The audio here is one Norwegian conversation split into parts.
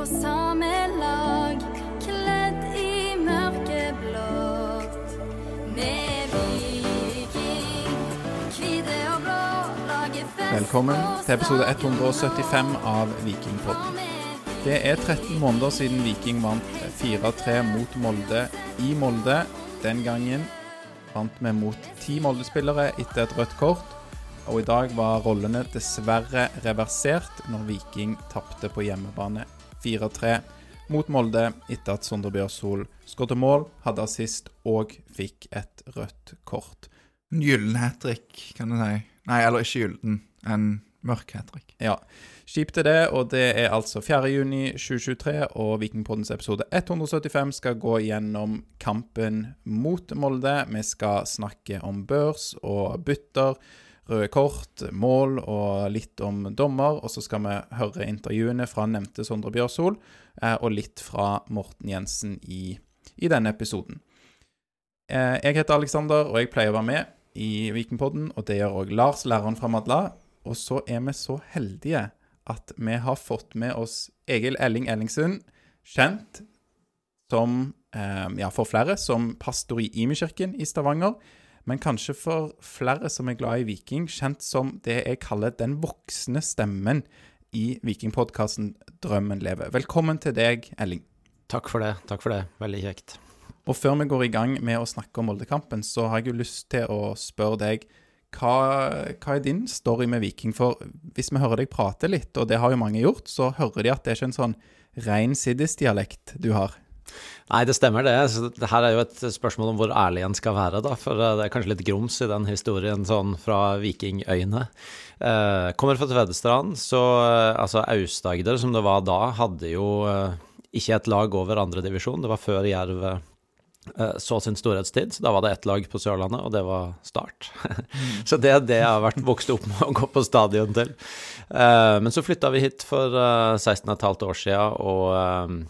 på samme lag, kledd i mørkeblått. Vi viking, hvite og blå, laget fest Velkommen til episode 175 av Vikingpodden. Det er 13 måneder siden Viking vant 4-3 mot Molde i Molde. Den gangen vant vi mot ti Molde-spillere etter et rødt kort. Og i dag var rollene dessverre reversert når Viking tapte på hjemmebane 4-3 mot Molde etter at Sondre Bjørsol skåret mål, hadde assist og fikk et rødt kort. En gyllen hat trick, kan du si. Nei, eller ikke gyllen. En mørk hat trick. Ja, kjipt er det, og det er altså 4.6.2023, og Vikingpoddens episode 175 skal gå gjennom kampen mot Molde. Vi skal snakke om børs og bytter, røde kort, mål og litt om dommer. Og så skal vi høre intervjuene fra nevnte Sondre Bjørsol, eh, og litt fra Morten Jensen i, i denne episoden. Eh, Jeg heter Aleksander, og jeg pleier å være med i Vikingpodden, og det gjør òg Lars, læreren fra Madla. Og så er vi så heldige at vi har fått med oss Egil Elling Ellingsund, kjent som, eh, ja, for flere, som pastor i Imi-kirken i Stavanger. Men kanskje for flere som er glad i Viking, kjent som det jeg kaller den voksne stemmen i Vikingpodkasten Drømmen lever. Velkommen til deg, Elling. Takk for det. takk for det. Veldig kjekt. Og før vi går i gang med å snakke om Moldekampen, så har jeg jo lyst til å spørre deg hva, hva er din story med Viking? For hvis vi hører deg prate litt, og det har jo mange gjort, så hører de at det er ikke en sånn rein Siddis-dialekt du har. Nei, det stemmer det. Det her er jo et spørsmål om hvor ærlig en skal være, da. For eh, det er kanskje litt grums i den historien sånn fra vikingøyene. Eh, kommer fra Tvedestrand, så eh, altså Aust-Agder, som det var da, hadde jo eh, ikke et lag over andredivisjon. Det var før Jerv eh, så sin storhetstid. Så da var det ett lag på Sørlandet, og det var Start. så det er det jeg har vært vokst opp med å gå på stadion til. Eh, men så flytta vi hit for eh, 16 15 år sia, og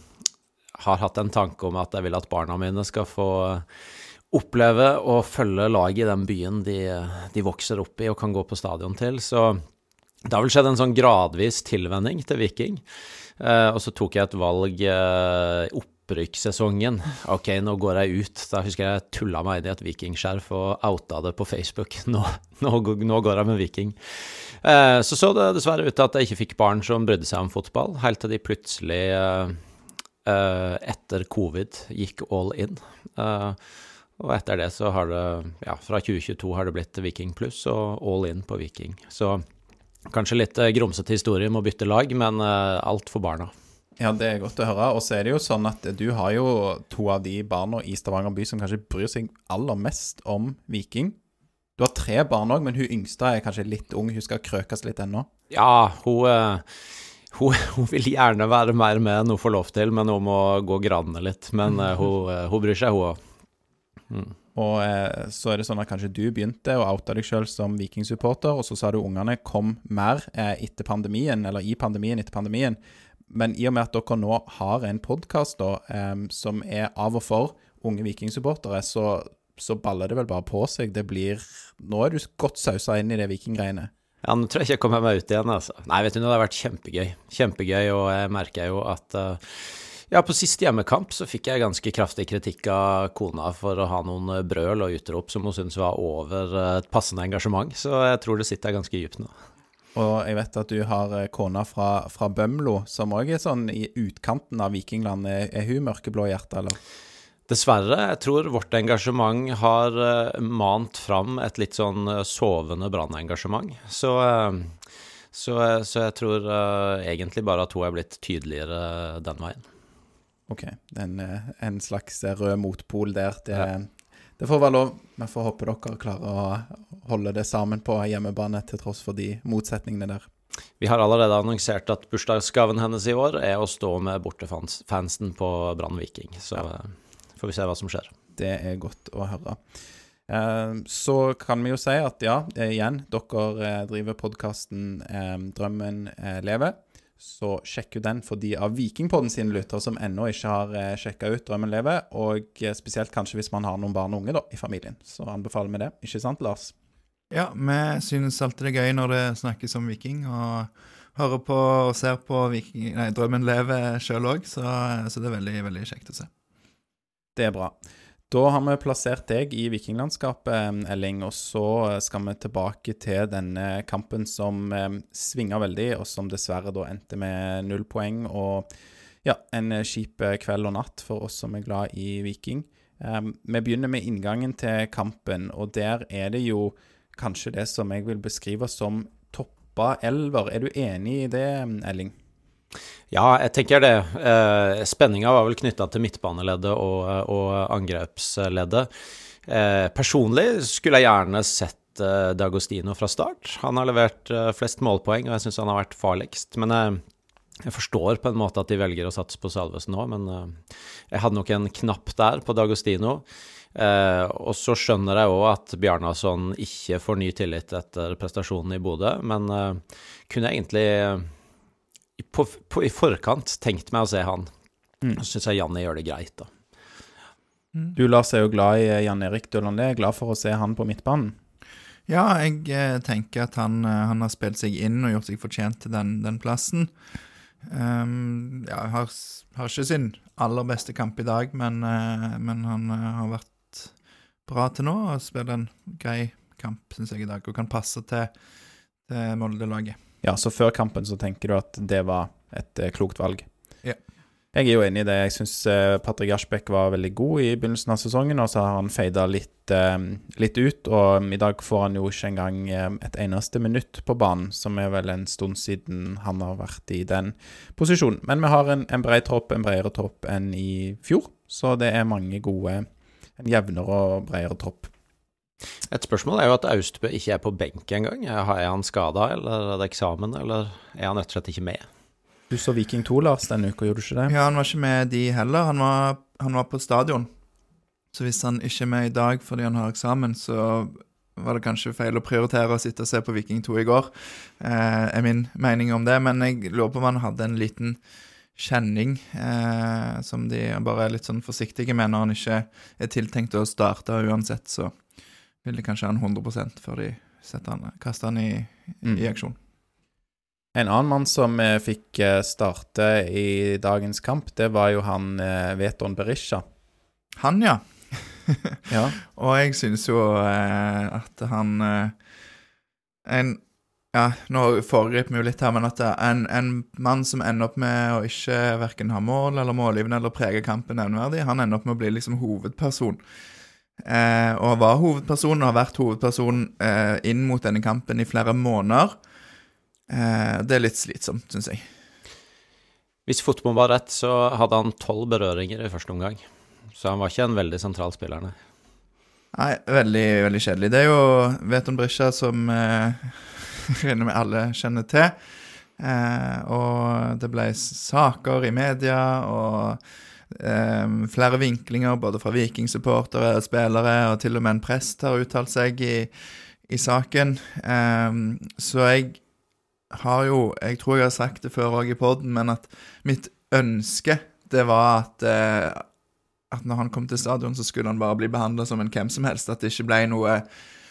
har hatt en tanke om at jeg vil at barna mine skal få oppleve å følge laget i den byen de, de vokser opp i og kan gå på stadion til. Så det har vel skjedd en sånn gradvis tilvenning til Viking. Eh, og så tok jeg et valg eh, opprykkssesongen. Ok, nå går jeg ut. Da husker jeg jeg tulla meg inn i et vikingskjerf og outa det på Facebook. Nå, nå, nå går jeg med Viking. Eh, så så det dessverre ut til at jeg ikke fikk barn som brydde seg om fotball, helt til de plutselig eh, etter covid gikk all in. Eh, og etter det så har det, ja, fra 2022 har det blitt Viking pluss og all in på Viking. Så kanskje litt eh, grumsete historie med å bytte lag, men eh, alt for barna. Ja, det er godt å høre. Og så er det jo sånn at du har jo to av de barna i Stavanger by som kanskje bryr seg aller mest om Viking. Du har tre barn òg, men hun yngste er kanskje litt ung. Hun skal krøkes litt ennå. Ja, hun, eh, hun, hun vil gjerne være mer med enn hun får lov til, men hun må gå gradene litt. Men uh, hun, eh, hun bryr seg, hun òg. Og eh, så er det sånn at kanskje du begynte å oute deg sjøl som Viking-supporter, og så sa du ungene kom mer eh, etter pandemien, eller i pandemien etter pandemien. Men i og med at dere nå har en podkast eh, som er av og for unge Viking-supportere, så, så baller det vel bare på seg. Det blir Nå er du godt sausa inn i det Viking-greiene. Ja, nå tror jeg ikke jeg kommer meg ut igjen, altså. Nei, vet du, det har vært kjempegøy. Kjempegøy, og jeg merker jo at uh, ja, på siste hjemmekamp så fikk jeg ganske kraftig kritikk av kona for å ha noen eh, brøl og utrop som hun syntes var over eh, et passende engasjement, så jeg tror det sitter ganske dypt nå. Og jeg vet at du har kona fra, fra Bømlo, som òg er sånn i utkanten av Vikingland. Er, er hun mørkeblå i hjertet, eller? Dessverre, jeg tror vårt engasjement har eh, mant fram et litt sånn eh, sovende brannengasjement. Så, eh, så, så jeg tror egentlig bare at hun er blitt tydeligere den veien. OK. En, en slags rød motpol der. Det, Ja. det får være lov. Vi får håpe dere klarer å holde det sammen på hjemmebane til tross for de motsetningene der. Vi har allerede annonsert at bursdagsgaven hennes i år er å stå med bortefansen på Brann Viking. Så eh, får vi se hva som skjer. Det er godt å høre. Eh, Så kan vi jo si at ja, eh, igjen, dere eh, driver podkasten Drømmen lever. Så sjekk jo den for de av Vikingpodden sine lyttere som ennå ikke har sjekka ut Drømmen lever. Og spesielt kanskje hvis man har noen barn og unge da, i familien. Så anbefaler vi det. Ikke sant, Lars? Ja, vi synes alltid det er gøy når det snakkes om viking, og hører på og ser på viking, nei, Drømmen lever sjøl òg, så, så det er veldig, veldig kjekt å se. Det er bra. Da har vi plassert deg i vikinglandskapet, Elling, og så skal vi tilbake til denne kampen som eh, svinga veldig, og som dessverre da endte med null poeng og ja, en kjip kveld og natt for oss som er glad i Viking. Eh, vi begynner med inngangen til kampen, og der er det jo kanskje det som jeg vil beskrive som toppa elver. Er du enig i det, Elling? Ja, jeg tenker det. Eh, Spenninga var vel knytta til midtbaneleddet og, og angrepsleddet. Eh, personlig skulle jeg gjerne sett eh, D'Agostino fra start. Han har levert eh, flest målpoeng, og jeg syns han har vært farligst. Men jeg forstår på en måte at de velger å satse på Salvesen nå, men jeg hadde nok en knapp der på D'Agostino. Og så skjønner jeg òg at Bjarnason ikke får ny tillit etter prestasjonen i Bodø, men kunne jeg egentlig på, på, i forkant tenkt meg å se han. Mm. Så syns jeg Janni gjør det greit, da. Du, Lars, er jo glad i eh, Jan Erik Dølandé. Glad for å se han på midtbanen. Ja, jeg eh, tenker at han, eh, han har spilt seg inn og gjort seg fortjent til den, den plassen. Um, ja, har, har ikke sin aller beste kamp i dag, men, uh, men han uh, har vært bra til nå og spiller en grei kamp, syns jeg, i dag, og kan passe til, til Molde-laget. Ja, så før kampen så tenker du at det var et eh, klokt valg? Ja. Jeg er jo enig i det. Jeg syns Patrick Aschbeck var veldig god i begynnelsen av sesongen, og så har han fada litt, eh, litt ut. Og i dag får han jo ikke engang eh, et eneste minutt på banen, som er vel en stund siden han har vært i den posisjonen. Men vi har en, en bred tropp, en bredere tropp enn i fjor, så det er mange gode En jevnere og bredere tropp. Et spørsmål er jo at Austbø ikke er på benk engang. Er han skada, eller er det eksamen, eller er han rett og slett ikke med? Du så Viking 2, Lars, denne uka, gjorde du ikke det? Ja, han var ikke med de heller. Han var, han var på stadion. Så hvis han ikke er med i dag fordi han har eksamen, så var det kanskje feil å prioritere å sitte og se på Viking 2 i går, eh, er min mening om det. Men jeg lurer på om han hadde en liten kjenning eh, som de bare er litt sånn forsiktige med når han ikke er tiltenkt å starte uansett, så vil de kanskje ha han 100 før de han, kaster den i, Mm. i aksjon. En annen mann som eh, fikk eh, starte i dagens kamp, det var jo han eh, Veton Berisha. Han, ja. Ja. Og jeg syns jo eh, at han En Ja, nå foregriper vi jo litt her, men at en, en mann som ender opp med å ikke verken ha mål eller målgivende eller prege kampen nevneverdig, han ender opp med å bli liksom hovedperson. Eh, og var hovedpersonen og har vært hovedperson eh, inn mot denne kampen i flere måneder. Eh, det er litt slitsomt, syns jeg. Hvis fotball var rett, så hadde han tolv berøringer i første omgang. Så han var ikke en veldig sentral spiller, nei. Nei, veldig, veldig kjedelig. Det er jo Veton Brisja som eh, regner med alle kjenner til. Eh, og det ble saker i media og eh, flere vinklinger både fra vikingsupportere og spillere, og til og med en prest har uttalt seg i, i saken. Eh, så jeg har jo Jeg tror jeg har sagt det før òg i poden, men at mitt ønske, det var at eh, at når han kom til stadion, så skulle han bare bli behandla som en hvem som helst. At det ikke ble noe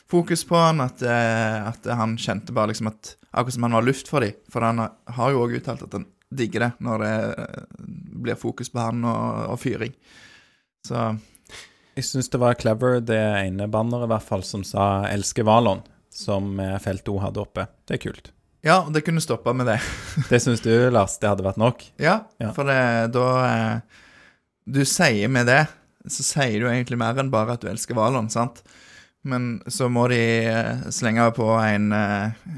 fokus på han. At, eh, at han kjente bare liksom at Akkurat som han var luft for dem. For han har jo òg uttalt at han digger det når det eh, blir fokus på han og, og fyring. Så Jeg syns det var clever, det ene banneret i hvert fall, som sa 'Elsker Valon', som eh, Felt O hadde oppe. Det er kult. ja, det kunne stoppa med det. Det syns du, Lars, det hadde vært nok? Ja, Ja. for det, da eh, Du sier med det, så sier du egentlig mer enn bare at du elsker Valon, sant? Men så må de eh, slenge på en, eh,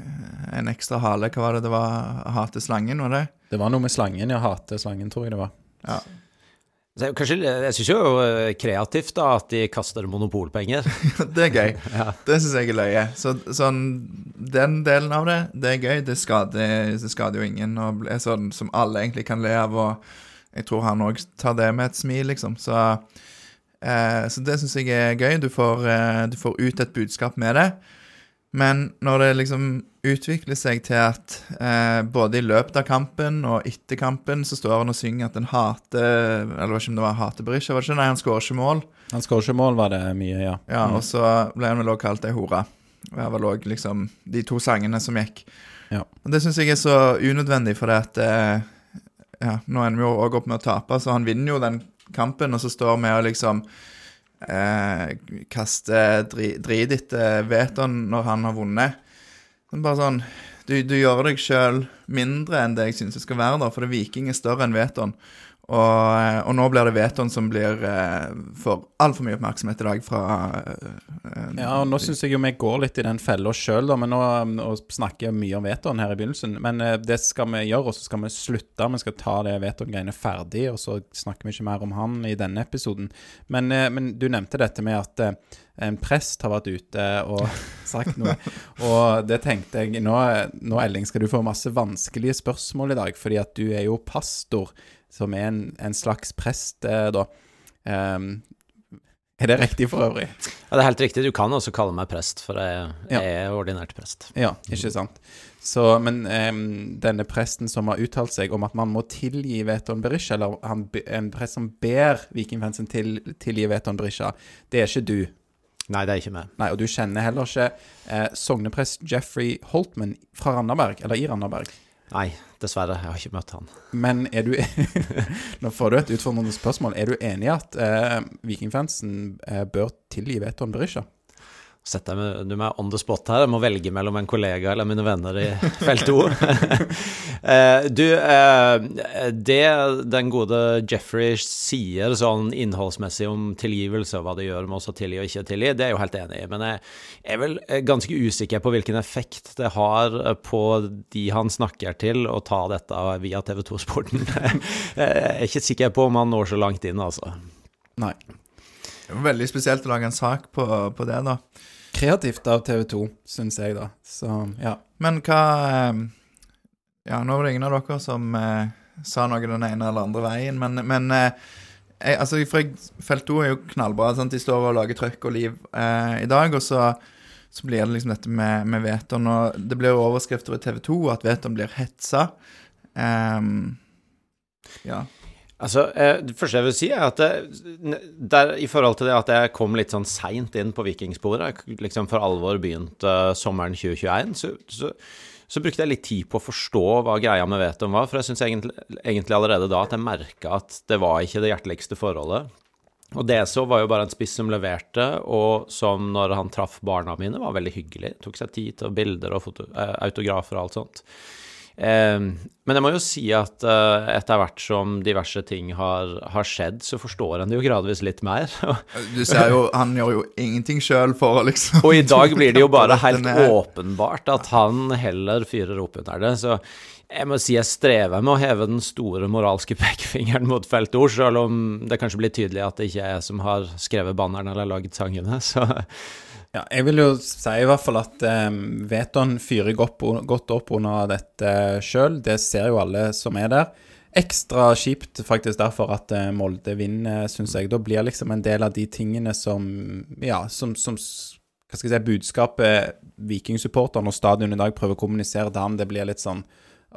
en ekstra hale. Hva var det det var? Hate slangen, var det? Det var noe med slangen, ja. Hate slangen, tror jeg det var. Ja. Jeg- kanskje, jeg syns jo eh, kreativt da at de kaster monopolpenger. det er gøy. Ja. Det syns jeg er løye. Så sånn, den delen av det, det er gøy. Det skader, det skader jo ingen og er sånn som alle egentlig kan le av. Og jeg tror han òg tar det med et smil, liksom. Så, eh, så det syns jeg er gøy. Du får, eh, du får ut et budskap med det. Men når det liksom utvikler seg til at eh, både i løpet av kampen og etter kampen så står han og synger at han hater Eller var ikke om det var hater Berisha, var det ikke? Nei, han skårer ikke mål. Han skårer ikke mål, var det mye, ja. Ja, og så ble han vel også kalt ei hore. Det var òg liksom de to sangene som gikk. Ja. Og det syns jeg er så unødvendig, for det at eh, Ja, nå ender vi jo òg opp med å tape, så han vinner jo den kampen, og så står vi og liksom eh, kaster dri, drit etter Veton når han har vunnet. Bare sånn Du, du gjør deg sjøl mindre enn det jeg syns det skal være, da, det Viking er større enn Veton. Og, eh, og nå blir det vetoen som blir eh, får altfor mye oppmerksomhet i dag fra eh, eh, Ja, og Nå syns jeg jo vi går litt i den fella sjøl, men nå snakker og snakker mye om vetoen her i begynnelsen. Men eh, det skal vi gjøre, og så skal vi slutte. Vi skal ta det vetoen-greiene ferdig, og så snakker vi ikke mer om han i denne episoden. Men, eh, men du nevnte dette med at eh, en prest har vært ute og sagt noe. Og det tenkte jeg Nå, nå Elling, skal du få masse vanskelige spørsmål i dag, fordi at du er jo pastor, som er en, en slags prest, eh, da. Um, er det riktig for øvrig? Ja, det er helt riktig. Du kan også kalle meg prest, for jeg, Ja. er ordinært prest. Ja, ikke sant. Så, men um, denne presten som har uttalt seg om at man må tilgi Veton Berisha, eller han, en prest som ber vikingfansen til tilgi Veton Berisha, det er ikke du. Nei, det er ikke meg. Nei, og du kjenner heller ikke eh, sogneprest Jeffrey Holtman fra Randaberg, eller i Randaberg. Nei, dessverre. Jeg har ikke møtt han. Men er du Nå får du et utfordrende spørsmål. Er du enig i at eh, vikingfansen eh, bør tilgi Veton Berisha? Setter jeg meg, meg on the spot her. Jeg må velge mellom en kollega eller mine venner i felt O. Eh, du, eh, det den gode Jeffrey sier sånn innholdsmessig om tilgivelse og hva det gjør med oss å tilgi og ikke tilgi, det er jeg jo helt enig i. Men jeg er vel eh, ganske usikker på hvilken effekt det har på de han snakker til, å ta dette via TV 2-sporten. Jeg er ikke sikker på om han når så langt inn, altså. Nei. Veldig spesielt å lage en sak på, på det, da. Kreativt av TV 2, syns jeg, da. Så ja. Men hva eh, Ja, nå var det ingen av dere som eh, sa noe den ene eller andre veien, men, men eh, jeg, altså, Felt 2 er jo knallbra. Sant? De står og lager trøkk og liv eh, i dag, og så, så blir det liksom dette med, med Veton. Og det blir jo overskrifter i TV 2 at Veton blir hetsa. Ehm, ja. Altså, eh, Det første jeg vil si, er at det, der, i forhold til det at jeg kom litt sånn seint inn på vikingsporet, liksom for alvor begynte sommeren 2021, så, så, så brukte jeg litt tid på å forstå hva greia med Veton var. For jeg syns egentlig, egentlig allerede da at jeg merka at det var ikke det hjerteligste forholdet. Og det så var jo bare en spiss som leverte, og som når han traff barna mine, var veldig hyggelig. Tok seg tid til bilder og foto, eh, autografer og alt sånt. Eh, men jeg må jo si at eh, etter hvert som diverse ting har, har skjedd, så forstår en det jo gradvis litt mer. Du ser jo, han gjør jo ingenting sjøl for å liksom Og i dag blir det jo bare helt åpenbart at han heller fyrer opp under det. Så jeg må si jeg strever med å heve den store moralske pekefingeren mot feltord, selv om det kanskje blir tydelig at det ikke er jeg som har skrevet banneren eller laget sangene. Så Ja, jeg vil jo si i hvert fall at um, Veton fyrer godt, godt opp under dette sjøl. Det ser jo alle som er der. Ekstra kjipt faktisk derfor at eh, Molde vinner, syns jeg. Da blir liksom en del av de tingene som Ja, som, som Hva skal jeg si Budskapet Vikingsupporterne og stadion i dag prøver å kommunisere til ham, det blir litt sånn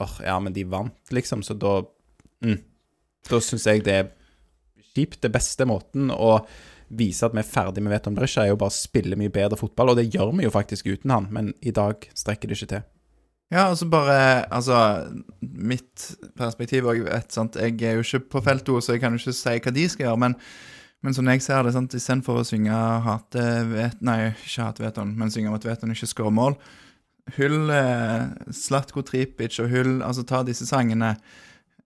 åh, ja, men de vant, liksom, så da mm, Da syns jeg det er kjipt. Det beste måten å vise at vi er ferdig med Veton Brescia, er jo bare å spille mye bedre fotball, og det gjør vi jo faktisk uten han, men i dag strekker det ikke til. Ja, altså bare Altså, mitt perspektiv òg, vet sant Jeg er jo ikke på feltet, så jeg kan jo ikke si hva de skal gjøre, men, men som jeg ser det, sant, istedenfor å synge hate vet, Nei, ikke hate Veton, men synge om at Veton ikke skårer mål Hyll eh, Slatko Tripic og hyll Altså, ta disse sangene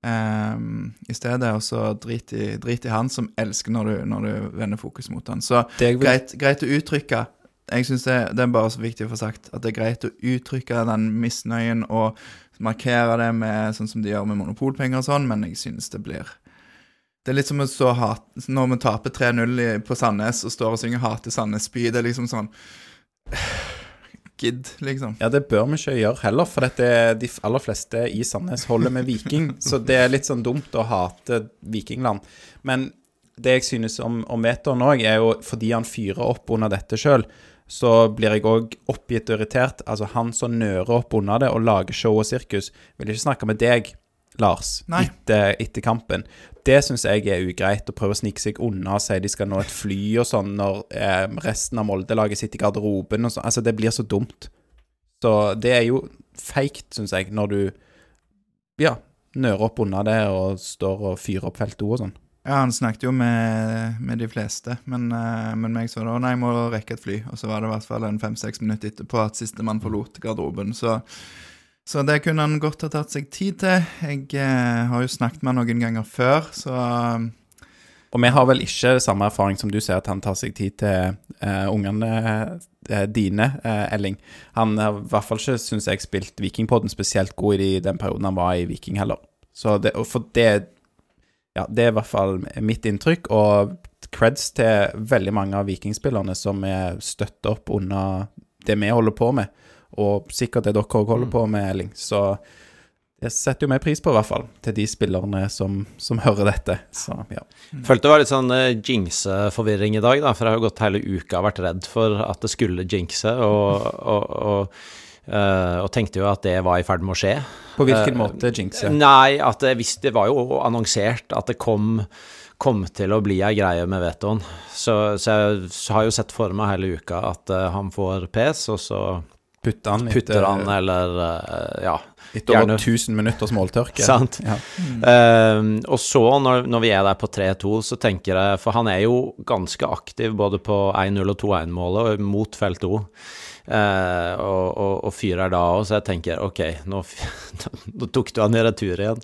eh, i stedet, og så drit i, drit i han som elsker når du, når du vender fokus mot han. Så vil greit, greit å uttrykke. Jeg synes det, det er bare så viktig å få sagt at det er greit å uttrykke den misnøyen og markere det med sånn som de gjør med monopolpenger og sånn, men jeg synes det blir Det er litt som å stå hat Når vi taper 3-0 på Sandnes og står og synger 'Hate Sandnes by', det er liksom sånn Gidd, liksom. Ja, det bør vi ikke gjøre heller, for dette, de aller fleste i Sandnes holder med Viking. så det er litt sånn dumt å hate Vikingland. Men det jeg synes om, om Veton òg, er jo fordi han fyrer opp under dette sjøl, så blir jeg òg oppgitt og irritert. Altså, han som nører opp under det og lager show og sirkus, vil ikke snakke med deg, Lars, Nei. etter, etter kampen. Det syns jeg er ugreit, å prøve å snike seg unna og si de skal nå et fly og sånn, når eh, resten av Molde-laget sitter i garderoben og sånn. Altså, det blir så dumt. Så det er jo feigt, syns jeg, når du ja, nører opp unna det og står og fyrer opp feltet og sånn. Ja, han snakket jo med, med de fleste, men, uh, men meg så da Nei, jeg må rekke et fly. Og så var det i hvert fall en fem-seks minutter etterpå at sistemann forlot garderoben. Så, så det kunne han godt ha tatt seg tid til. Jeg eh, har jo snakket med han noen ganger før, så Og vi har vel ikke samme erfaring som du sier, at han tar seg tid til eh, ungene eh, dine, eh, Elling. Han har i hvert fall ikke, syns jeg, spilt Vikingpodden spesielt god i den perioden han var i Viking heller. Så det, for det Ja, det er i hvert fall mitt inntrykk, og creds til veldig mange av vikingspillerne som er støtter opp under det vi holder på med, og sikkert det dere òg holder på med, Elling. Så det setter jo vi pris på, i hvert fall, til de spillerne som, som hører dette. Så ja. Følte det var litt sånn uh, jinx-forvirring i dag, da, for jeg har jo gått hele uka og vært redd for at det skulle jinxe, og, og, og, Uh, og tenkte jo at det var i ferd med å skje. På hvilken uh, måte jinxe? Nei, at det, hvis det var jo annonsert at det kom, kom til å bli ei greie med vetoen. Så, så jeg så har jo sett for meg hele uka at uh, han får pes, og så Putter han putter han, eller eh, ja. etter over gjerne- 1000 minutters måltørke? Sant. Ja. Eh, og så, når, når vi er der på 3-2, så tenker jeg For han er jo ganske aktiv både på 1-0 og 2-1-målet og mot felt O. Eh, og, og, og fyrer da òg, så jeg tenker OK, nå, nå tok du han i retur igjen.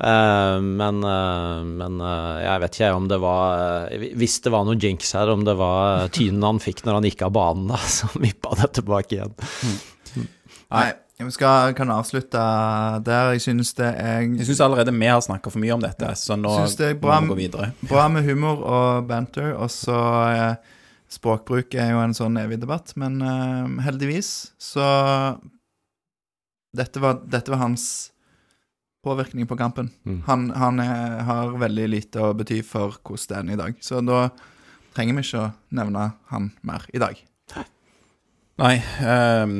Eh, men eh, men eh, jeg vet ikke om det var eh, Hvis det var noe jinx her, om det var tynen han fikk når han gikk av banen, da, som vippa det tilbake igjen. Nei, vi skal, kan avslutte der. Jeg synes det er Jeg syns allerede vi har snakka for mye om dette, så nå det er må vi gå videre. bra med humor og banter, og så eh, Språkbruk er jo en sånn evig debatt, men uh, heldigvis så dette var, dette var hans påvirkning på kampen. Mm. Han, han er, har veldig lite å bety for hvordan det er i dag. Så da trenger vi ikke å nevne han mer i dag. Nei, um,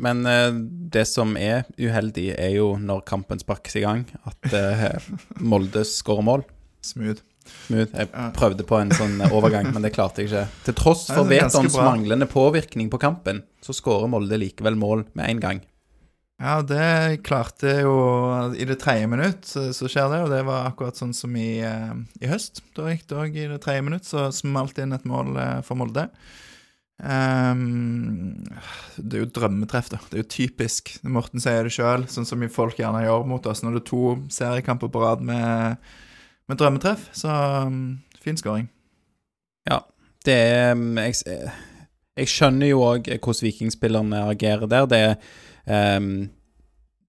men uh, det som er uheldig, er jo når kampen sparkes i gang, at uh, Molde skårer mål. Smooth. Smooth. Jeg prøvde på en sånn overgang, men det klarte jeg ikke. Til tross for Vetons manglende påvirkning på kampen, så skårer Molde likevel mål med en gang. Ja, det klarte jo I det tredje minutt så, så skjer det, og det var akkurat sånn som i, eh, i høst. Da gikk det òg i det tredje minutt, så smalt inn et mål eh, for Molde. Um, det er jo drømmetreff, da. Det er jo typisk. Morten sier det sjøl, sånn som folk gjerne gjør mot oss når det er to seriekamper på rad med, med drømmetreff. Så um, fin skåring. Ja, det er mm, Jeg, jeg skjønner jo òg hvordan vikingspillerne agerer der. Det er um,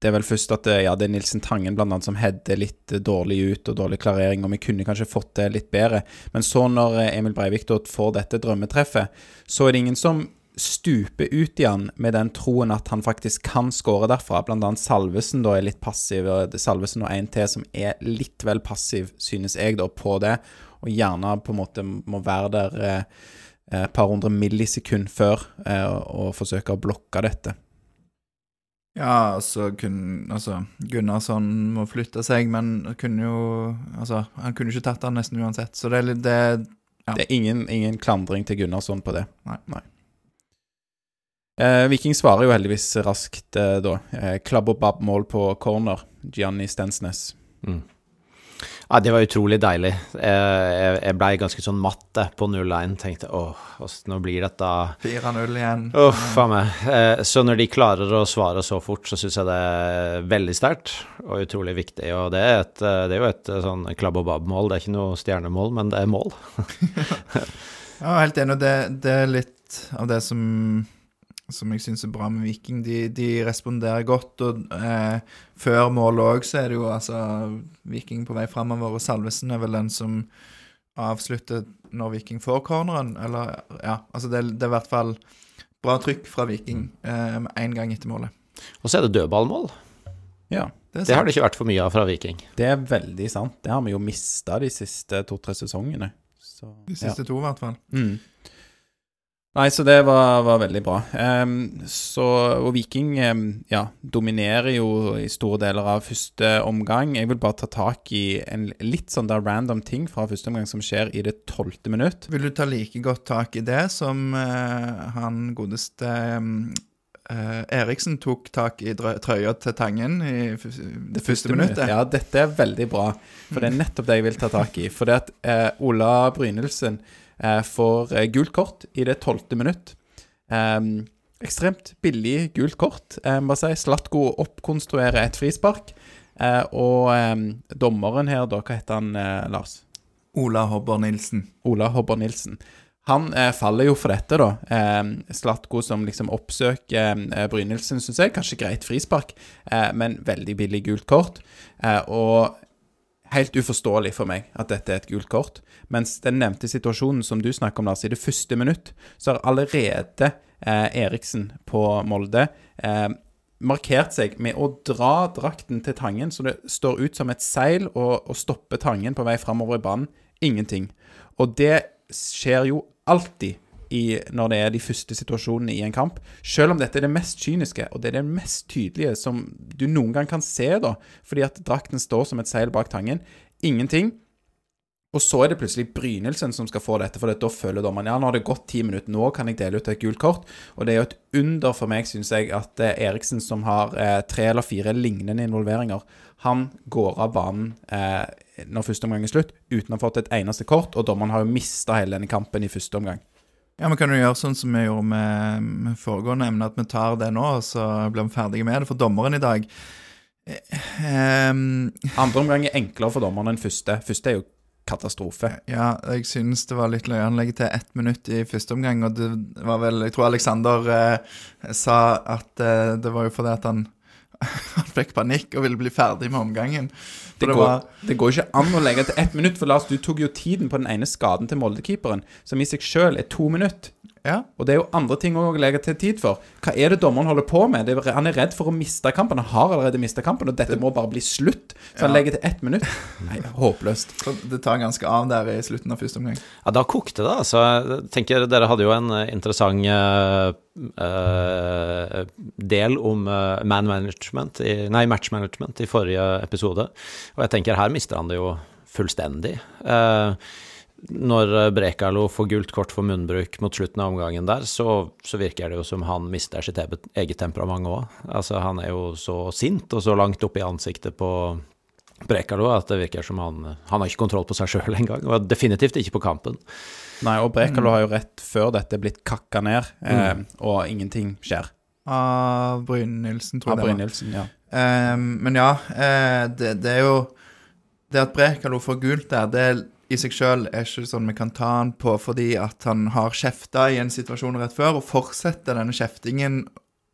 det er vel først at det, ja, det er Nilsen Tangen blant annet som header litt eh, dårlig ut, og dårlig klarering, og vi kunne kanskje fått det litt bedre. Men så, når eh, Emil Breivik får dette drømmetreffet, så er det ingen som stuper ut i han med den troen at han faktisk kan skåre derfra. Blant annet Salvesen da er litt passiv, og Salvesen og en til som er litt vel passiv, synes jeg, da, på det, og gjerne på en måte må være der eh, et par hundre millisekund før eh, og forsøke å blokke dette. Ja, altså, kun, altså Gunnarsson må flytte seg, men kunne jo Altså, han kunne ikke tatt han nesten uansett, så det er litt det Ja. Det er ingen, ingen klandring til Gunnarsson på det. Nei. Eh, Viking svarer jo heldigvis raskt eh, da. Eh, Klabb og babb-mål på corner. Gianni Stensnes. Mm. Ja, det var utrolig deilig. Jeg, jeg, jeg blei ganske sånn matt eh, på 0-1. Tenkte åh, nå blir dette 4-0 igjen. Uff a meg. Eh, Så når de klarer å svare så fort, så syns jeg det er veldig sterkt og utrolig viktig. Og det er, et, eh, det er jo et eh, sånn klabb og babb-mål. Det er ikke noe stjernemål, men det er mål. Ja, helt enig. Det, det er litt av det som som jeg syns er bra med Viking. De, de responderer godt, og eh, før mål òg så er det jo altså Viking på vei framover, og Salvesen er vel den som avslutter når Viking får corneren, eller Ja, altså det, det er i hvert fall bra trykk fra Viking eh, gang etter målet. Og så er det dødballmål. Ja. Det Det har det ikke vært for mye av fra Viking. Det er veldig sant. Det har vi jo mista de siste to-tre sesongene. Så, De siste to, i hvert fall. Ja. Mm. Nei, så det var, var veldig bra. Um, så, og Viking um, ja, dominerer jo i store deler av første omgang. Jeg vil bare ta tak i en litt sånn der random ting fra første omgang som skjer i det tolvte minutt. Vil du ta like godt tak i det som uh, han godeste eh, Eriksen tok tak i trøya til Tangen i f det første minuttet? Ja, dette er veldig bra. For det er nettopp det jeg vil ta tak i. For det at eh, Ola Brynildsen får eh, gult kort i det tolvte minutt. Ehm, ekstremt billig gult kort. Eh, bare si Slatko oppkonstruerer et frispark. Eh, og eh, dommeren her, da, hva heter han, eh, Lars? Ola Hobber Nilsen. Ola Hobber Nilsen. Han eh, faller jo for dette, da. Eh, Slatko som liksom oppsøker eh, Brynildsen, syns jeg. Kanskje greit frispark, eh, men veldig billig gult kort. Eh, og helt uforståelig for meg at dette er et gult kort. Mens den nevnte situasjonen som du snakker om, Lars, i det første minutt, så har allerede eh, Eriksen på Molde eh, markert seg med å dra drakten til Tangen så det står ut som et seil, og, og stopper Tangen på vei framover i banen. Ingenting. Og det skjer jo alltid i, når det er de første situasjonene i en kamp. Selv om dette er det mest kyniske, og det er det mest tydelige som du noen gang kan se, da, fordi at drakten står som et seil bak Tangen. Ingenting. Og så er det plutselig Brynildsen som skal få dette, for da føler dommeren ja, nå har det gått ti minutter, nå kan jeg dele ut et gult kort. Og det er jo et under for meg, syns jeg, at eh, Eriksen, som har eh, tre eller fire lignende involveringer, han går av banen eh, når første omgang er slutt, uten å ha fått et eneste kort, og dommeren har jo mista hele denne kampen i første omgang. Ja, men Kan du gjøre sånn som vi gjorde med, med foregående emne, at vi tar det nå, og så blir vi ferdige med det? For dommeren i dag ehm, Andre omgang er enklere for dommeren enn første. Første er jo katastrofe. Ja, jeg synes det var litt løye. Han legger til ett minutt i første omgang, og det var vel Jeg tror Alexander eh, sa at eh, det var jo fordi at han han fikk panikk og ville bli ferdig med omgangen. Det det går, var det går ikke an å legge til ett minutt, for Lars, du tok jo tiden på den ene skaden til Molde-keeperen, som i seg sjøl er to minutter. Ja. Og det er jo andre ting òg å legge til tid for. Hva er det dommeren holder på med? Det er, han er redd for å miste kampen. Han har allerede mista kampen, og dette må bare bli slutt. Så han legger til ett minutt. Nei, håpløst. Så det tar ganske av der i slutten av første omgang. Ja, da kokte det, altså. Jeg tenker Dere hadde jo en eh, interessant uh, eh, del om eh, man management i, Nei, match management i forrige episode. Og jeg tenker her mister han det jo fullstendig. Eh, når Brekalo får gult kort for munnbruk mot slutten av omgangen der, så, så virker det jo som han mister sitt eget temperament òg. Altså, han er jo så sint og så langt oppe i ansiktet på Brekalo at det virker som han Han har ikke kontroll på seg sjøl engang, og definitivt ikke på kampen. Nei, og Brekalo har jo rett før dette blitt kakka ned, eh, og ingenting skjer. Av Brynildsen, tror jeg det var. Brynildsen, ja. Ehm, men ja, eh, det, det er jo Det at Brekalo får gult der, det i seg sjøl er ikke sånn vi kan ta han på fordi at han har kjefta i en situasjon rett før, og fortsetter denne kjeftingen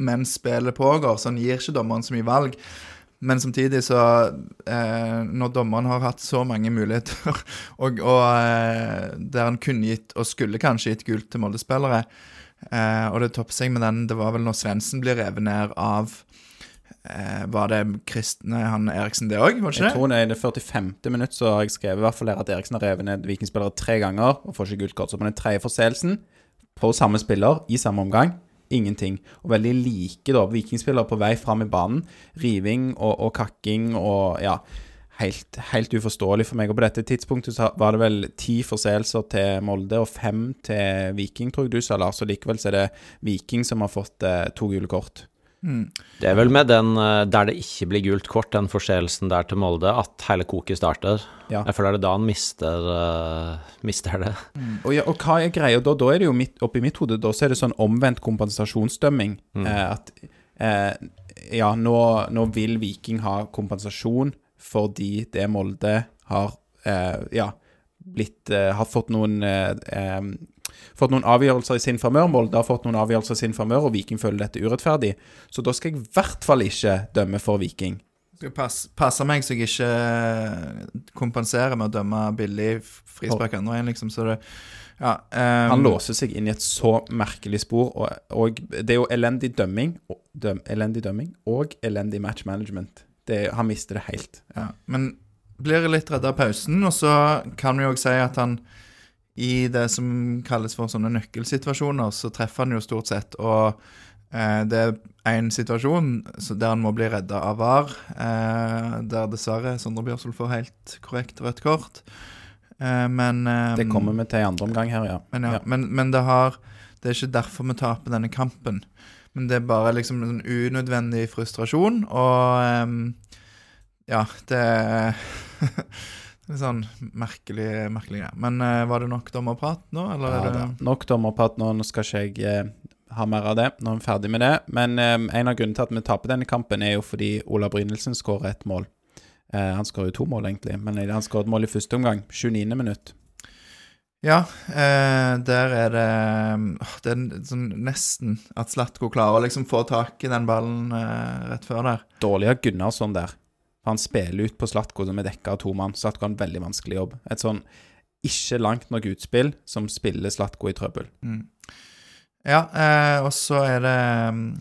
mens spillet pågår. Så han gir ikke dommeren så mye valg. Men samtidig så eh, Når dommeren har hatt så mange muligheter, og, og eh, der han kunne gitt, og skulle kanskje gitt gult til Molde-spillere, eh, og det topper seg med den Det var vel når Svendsen blir revet ned av Var det Kristne han Eriksen, det òg? Jeg tror det er i det 45. minutt så har jeg skrevet i hvert fall at Eriksen har revet ned vikingspillere tre ganger og får ikke gult kort. Så på den tredje forseelsen, på samme spiller, i samme omgang, ingenting. Og veldig like da, vikingspillere på vei fram i banen. Riving og, og kakking og ja. Helt, helt uforståelig for meg. Og på dette tidspunktet så var det vel ti forseelser til Molde og fem til Viking, tror jeg du sa, Lars. Og likevel så er det Viking som har fått eh, to gule kort. Det er vel med den eh, der det ikke blir gult kort, den forseelsen der til Molde, at hele koket starter. Ja. Jeg føler det er da han mister, uh, mister det. Og, ja, og hva er greia da? Da er det jo midt, oppi mitt hode da, så er det sånn omvendt kompensasjonsdømming. Eh, at eh, ja, nå, nå vil Viking ha kompensasjon fordi det Molde har eh, ja, blitt eh, Har fått noen fått noen avgjørelser i sin favør. Molde har fått noen avgjørelser i sin favør, og Viking føler dette urettferdig. Så da skal jeg i hvert fall ikke dømme for Viking. Skal passe, passe meg så jeg ikke kompenserer med å dømme billig frispark andre veien, liksom. Så det Ja. um... Han låser seg inn i et så merkelig spor, og, og det er jo elendig dømming, og, døm, elendig dømming og elendig match management. Det, han mister det helt. Ja, men blir litt redd av pausen, og så kan vi jo også si at han i det som kalles for sånne nøkkelsituasjoner, så treffer han jo stort sett, og eh, det er en situasjon der han må bli redda av VAR, eh, der dessverre Sondre Bjørsvold får helt korrekt rødt kort. Eh, men eh, Det kommer vi til i andre omgang her, ja. men, ja, Ja. men, men det har Det er ikke derfor vi taper denne kampen. Men det er bare liksom en unødvendig frustrasjon, og ehm, Ja, det er sånn merkelig, merkelig greie. Men uh, var det nok dommerprat nå, eller Ja, det. Nok dommerprat nå, nå skal ikke jeg uh, ha mer av det. Nå er vi ferdig med det. Men eh, en av grunnene til at vi taper denne kampen, er jo fordi Ola Brynildsen skårer et mål. Uh, han skårer jo to mål, egentlig, men han skåret mål i første omgang. 29. minutt. Ja, der er det Det er sånn nesten at Slatko klarer å liksom få tak i den ballen rett før der. Dårlig av Gunnarsson der. Han spiller ut på Slatko som er dekka av to mann. Slatko har en veldig vanskelig jobb. Et sånn ikke langt nok utspill som spiller Slatko i trøbbel. Ja, eh, og så er det mm,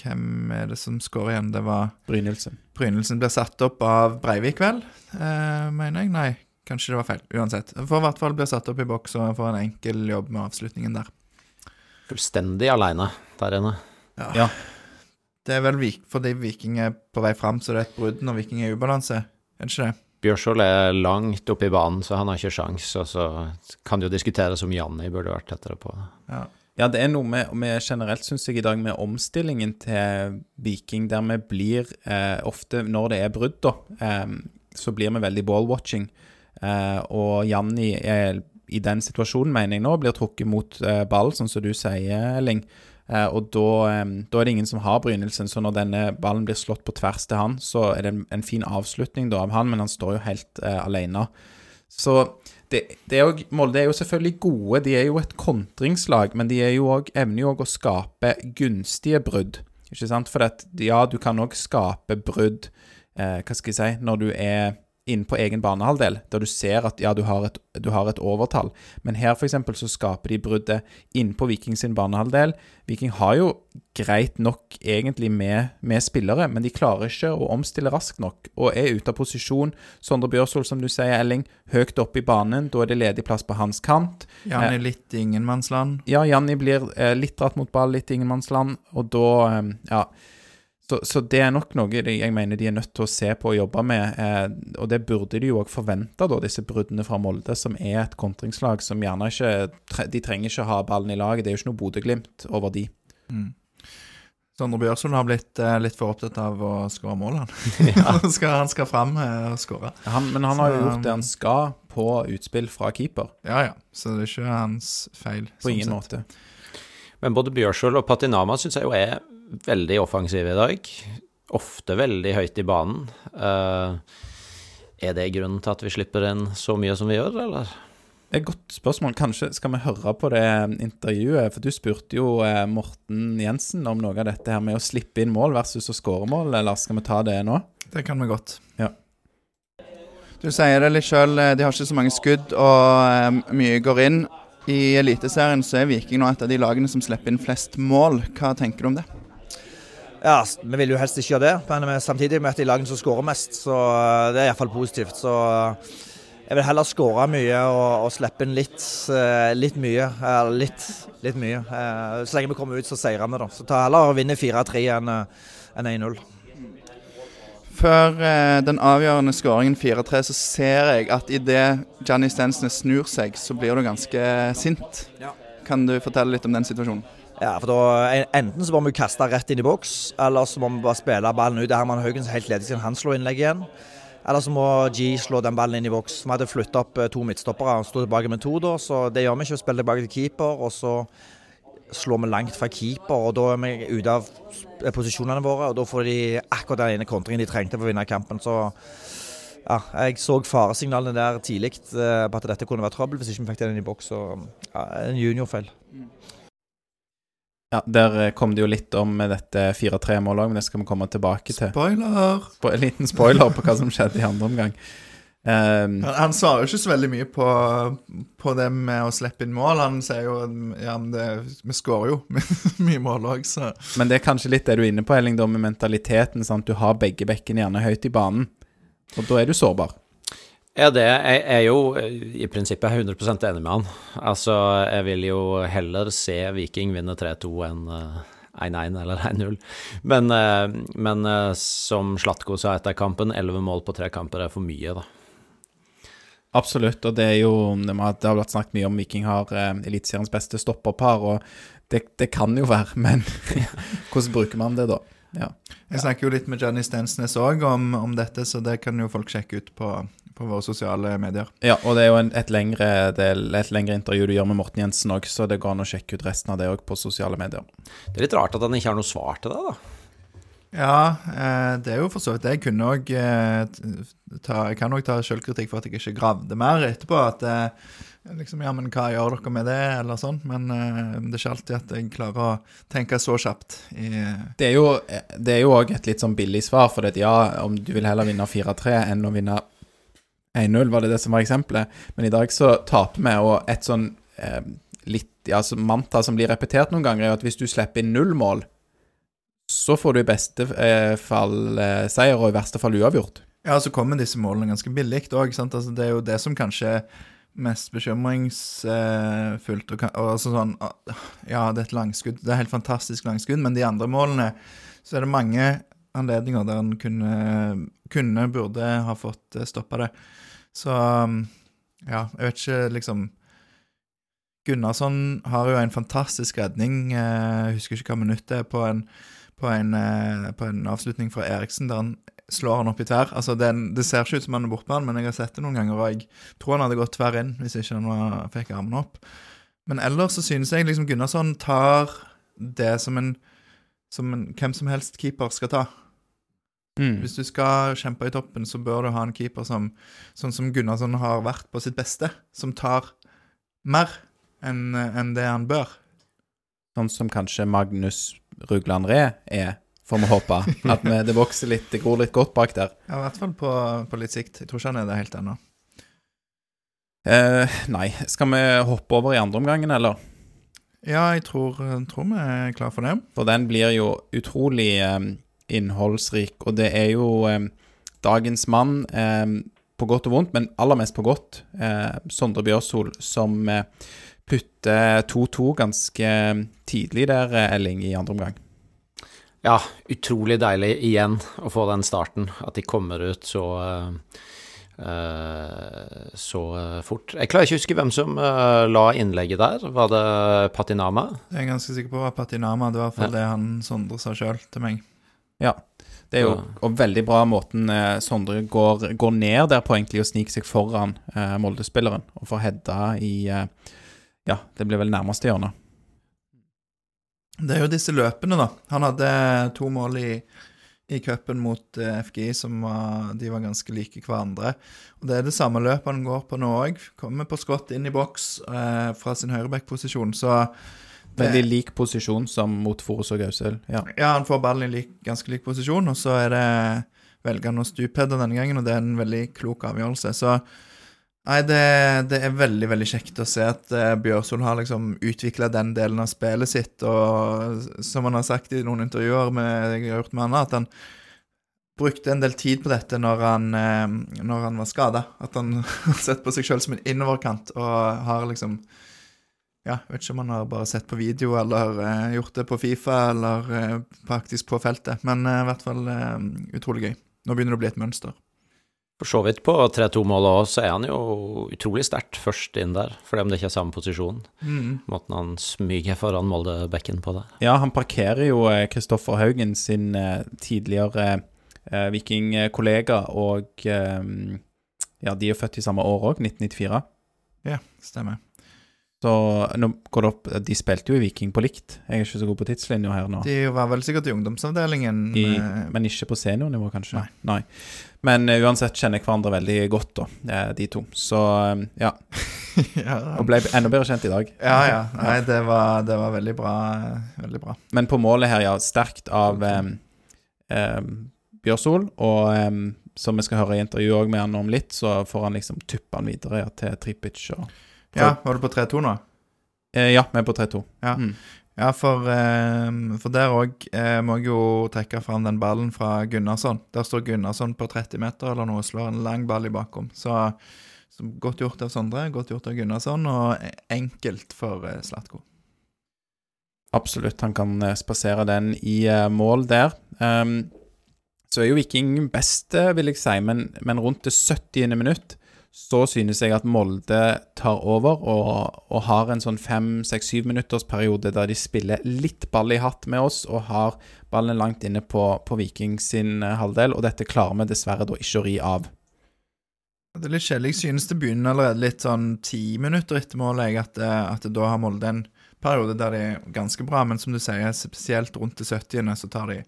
Hvem er det som skårer igjen? Det var Brynildsen. Brynildsen blir satt opp av Breivik, vel? Eh, mener jeg. Nei, kanskje det var feil. Uansett. For i hvert fall blir satt opp i boks og får en enkel jobb med avslutningen der. Fullstendig aleine der inne. Ja. Det er vel fordi Viking er på vei fram, så det er et brudd når Viking er i ubalanse. Er det ikke det? Bjørsvold er langt oppe i banen, så han har ikke sjans, og så kan det jo diskuteres om Janni burde vært tettere på. Ja. Ja, det er noe med, med generelt, syns jeg, i dag med omstillingen til Viking, der vi blir eh, ofte, når det er brudd, da, eh, så blir vi veldig ball-watching. Eh, og Janni er i den situasjonen, mener jeg nå, blir trukket mot eh, ball, sånn som du sier, Elling. Eh, og da, da er det ingen som har brynelsen, så når denne ballen blir slått på tvers til han, så er det en, en fin avslutning da av han, men han står jo helt eh, alene. Så det, det er jo, Molde er jo selvfølgelig gode, de er jo et kontringslag, men de jo også, evner jo òg å skape gunstige brudd. Ikke sant? For at, ja, du kan òg skape brudd, eh, hva skal jeg si, når du er inne på egen banehalvdel, der du ser at ja, du har et, du har et overtall. Men her eksempel så skaper de bruddet innpå Viking sin banehalvdel. Viking har jo greit nok egentlig med, med spillere, men de klarer ikke å omstille raskt nok, og er ute av posisjon. Sondre Bjørsvold, som du sier, Elling, høyt oppe i banen. Da er det ledig plass på hans kant. Jan er litt ingenmannsland. Ja, Janni blir eh, litt dratt mot ball, litt ingenmannsland, og da eh, Ja. Så, så det er nok noe de, jeg mener de er nødt til å se på og jobbe med. Eh, og det burde de jo òg forvente, da, disse bruddene fra Molde, som er et kontringslag som gjerne ikke De trenger ikke ha ballen i laget. Det er jo ikke noe Bodø-Glimt over de. Sondre Bjørsson har blitt eh, litt for opptatt av å skåre mål, han. Ja. han skal fram eh, og skåre. Men han har jo gjort det han skal på utspill fra keeper. Ja, ja. Så det er ikke hans feil. På sånn ingen sett. måte. Men både Bjørsvold og Patinama syns jeg jo er veldig offensive i dag. Ofte veldig høyt i banen. Eh, er det grunnen til at vi slipper inn så mye som vi gjør, eller? Et godt spørsmål. Kanskje skal vi høre på det intervjuet? For du spurte jo eh, Morten Jensen om noe av dette her med å slippe inn mål versus å skåre mål, eller skal vi ta det nå? Det kan vi godt. Ja. Du sier det litt sjøl, de har ikke så mange skudd, og eh, mye går inn. I Eliteserien så er Viking nå et av de lagene som slipper inn flest mål. Hva tenker du om det? Ja, vi vil jo helst ikke gjøre det, men er samtidig med at av de lagene som skårer mest. Så eh, det er iallfall positivt. Så eh, jeg vil heller skåre mye og, og slippe inn litt, eh, litt mye. Litt, litt mye. Så lenge vi kommer ut, så seirer vi, da. Så ta heller å vinne 4-3 enn en 1-0. Før den avgjørende skåringen 4-3, så ser jeg at idet Johnny Stensnes snur seg, så blir du ganske sint. Kan du fortelle litt om den situasjonen? Ja, for da Enten så må vi kaste rett inn i boks, eller så må vi bare spille ballen ut. Er Herman Haugen som helt ledig siden han slår innlegg igjen. Eller så må G slå den ballen inn i boks. Vi hadde flytta opp eh, to midtstoppere og sto tilbake med to, da, så det gjør vi ikke. Vi spiller tilbake til keeper, og så slår vi langt fra keeper, og da er vi ute av posisjonene våre. Og da får de akkurat den ene kontringen de trengte for å vinne kampen. Så ja, jeg så faresignalene der tidlig eh, på at dette kunne være trøbbel hvis ikke vi fikk den inn i boks. Så ja, en juniorfeil. Ja, Der eh, kom det jo litt om dette 4-3-målet òg, men det skal vi komme tilbake til. Spoiler! Spo en liten spoiler på hva som skjedde i andre omgang. Um, Han, han svarer jo ikke så veldig mye på, på det med å slippe inn mål. Han sier jo ja, men det, vi skårer jo mye mål òg, så men det er kanskje litt det du er inne på, Elling, da, med mentaliteten. Sant? Du har begge bekkene gjerne høyt i banen, og da er du sårbar. Ja, det jeg er jo eh, i prinsippet 100 enig med han. Altså, jeg vil jo heller se Viking vinne 3-2 enn eh, 1-1 eller 1-0. Men, eh, men eh, som Slatko sa etter kampen, 11 mål på tre kamper er for mye, da. Absolutt, og det er jo Det har blitt vært snakket mye om Viking har eh, Eliteseriens beste stopperpar, og det, det kan jo være, men hvordan bruker man det da? Ja. Jeg snakker jo litt med Johnny Stensnes òg om, om dette, så det kan jo folk sjekke ut på, på våre sosiale medier. ja, og det er jo en, et, lengre, det er et lengre intervju du gjør med Morten Jensen òg, så det går an å sjekke ut resten av det òg på sosiale medier. Det er litt rart at han ikke har noe svar til det, da. Ja, eh, det er jo for så vidt det. Jeg kunne òg eh, ta Jeg kan òg ta selvkritikk for at jeg ikke gravde mer etterpå. At eh, liksom, ja, men hva gjør dere med det, eller sånn. Men eh, det er ikke alltid at jeg klarer å tenke så kjapt. I, Det er jo Det er jo òg et litt sånn billig svar, for det at ja, om du vil heller vinne 4-3 enn å vinne 1-0, var det det som var eksempelet. Men i dag så taper vi, og et sånn eh, litt ja, så mantra som blir repetert noen ganger, er at hvis du slipper inn null mål, så får du i beste eh, fall eh, seier, og i verste fall uavgjort. Ja, så kommer disse målene ganske billig òg. Altså, det er jo det som kanskje er mest bekymringsfullt. Og, og altså sånn ah, Ja, det er et langskudd. Det er helt fantastisk langskudd, men de andre målene så er det mange anledninger der en kunne, kunne burde ha fått stoppa det. Så um, ja, jeg vet ikke liksom Gunnarsson har jo en fantastisk redning. eh, Jeg husker ikke hva minutt det er på en, på en, eh, på en avslutning fra Eriksen der han slår han opp i tverr. Altså, det, det ser ikke ut som han er bortpå han, men jeg har sett det noen ganger, og jeg tror han hadde gått tverr inn hvis ikke han var, fikk armene opp. Men ellers så synes jeg liksom Gunnarsson tar det som en som en hvem som helst keeper skal ta. Mm. Hvis du skal kjempe i toppen, så bør du ha en keeper som sånn som Gunnarsson har vært på sitt beste, som tar mer enn en det han bør. Sånn som kanskje Magnus Rugland Ree er, får vi håpe. At vi, det vokser litt, det gror litt godt bak der. Ja, I hvert fall på, på litt sikt. Jeg tror ikke han er det helt ennå. Eh, nei, skal vi hoppe over i andre omgangen, eller? Ja, jeg tror, tror vi er klar for det. For den blir jo utrolig eh, innholdsrik, og det er jo eh, dagens mann eh, på godt og vondt, men aller mest på godt, eh, Sondre Bjørsol, som eh, putter 2-2 ganske tidlig der, eh, Elling, i andre omgang. Ja, utrolig deilig igjen å få den starten. At de kommer ut så eh, eh, så fort. Jeg klarer ikke å huske hvem som uh, la innlegget der. Var det Patinama? Jeg er ganske sikker på at Patinama Det var i hvert fall det han Sondre sa sjøl til meg. Ja. Det er jo og veldig bra måten eh, Sondre går, går ned der på egentlig og sniker seg foran eh, Molde-spilleren og får heada i eh, Ja, det blir vel nærmeste hjørnet. Det er jo disse løpene, da. Han hadde to mål i, i cupen mot eh, FGI som var, de var ganske like hverandre. Og Det er det samme løpet han går på nå òg. Kommer på skott inn i boks eh, fra sin høyreback-posisjon. Så Veldig lik posisjon som mot Forus og Gausel. Ja. ja, han får ballen i lik, ganske lik posisjon, og så er det velger han å stupedde denne gangen, og det er en veldig klok avgjørelse. Så nei, det, det er veldig, veldig kjekt å se at uh, Bjørsol har liksom utvikla den delen av spillet sitt, og som han har sagt i noen intervjuer med, jeg har gjort med han, at han brukte en del tid på dette når han, eh, når han var skada. At han har sett på seg sjøl som en innoverkant og har liksom ja, vet ikke om han har bare sett på video eller uh, gjort det på Fifa eller uh, faktisk på feltet, men uh, i hvert fall utrolig gøy. Nå begynner det å bli et mønster. For så vidt på 3-2-målet òg, så er han jo utrolig sterkt først inn der. Fordi om det ikke er samme posisjon. Måten han smyger foran Molde-bekken på det. ja, han parkerer jo Kristoffer Haugen, sin tidligere eh, vikingkollega, og eh, ja, de er født i samme år òg, 1994. Ja, stemmer. Så nå går det opp De spilte jo i Viking på likt. Jeg er ikke så god på tidslinja her nå. De var vel sikkert i ungdomsavdelingen. I, eh, men ikke på seniornivå, kanskje? Nei. Men uh, uansett kjenner jeg hverandre veldig godt, da, de to. Så eh, ja. ja, Og ble enda bedre kjent i dag. ja, ja. Nei, det var, det var veldig bra. Veldig bra. Men på målet her, ja. Sterkt av um, um, Bjørsol. Og um, som vi skal høre i intervjuet òg med han om litt, så får han liksom tuppe han videre ja, til Tripic. Og, Ja, Var du på 3-2 nå? eh, ja, vi er på 3-2. Ja. Mm. Ja, for, eh, for der òg eh, må jeg jo trekke fram den ballen fra Gunnarsson. Der står Gunnarsson på 30 meter eller noe slår en lang ball i bakom. Så, så godt gjort av Sondre, godt gjort av Gunnarsson, og enkelt for eh, Slatko. Absolutt, han kan eh, spasere den i eh, mål der. Um, så er jo Viking best, eh, vil jeg si, men, men rundt det 70. minutt så synes jeg at Molde tar over og, og har en sånn fem-seks-syv minutters periode der de spiller litt ball i hatt med oss og har ballen langt inne på, på Viking sin eh, halvdel, og dette klarer vi dessverre da ikke å ri av. Det er litt kjedelig. Jeg synes det begynner allerede litt sånn ti minutter etter målet, at, eh, at da har Molde en periode der de er ganske bra, men som du sier, spesielt rundt det 70. så tar de,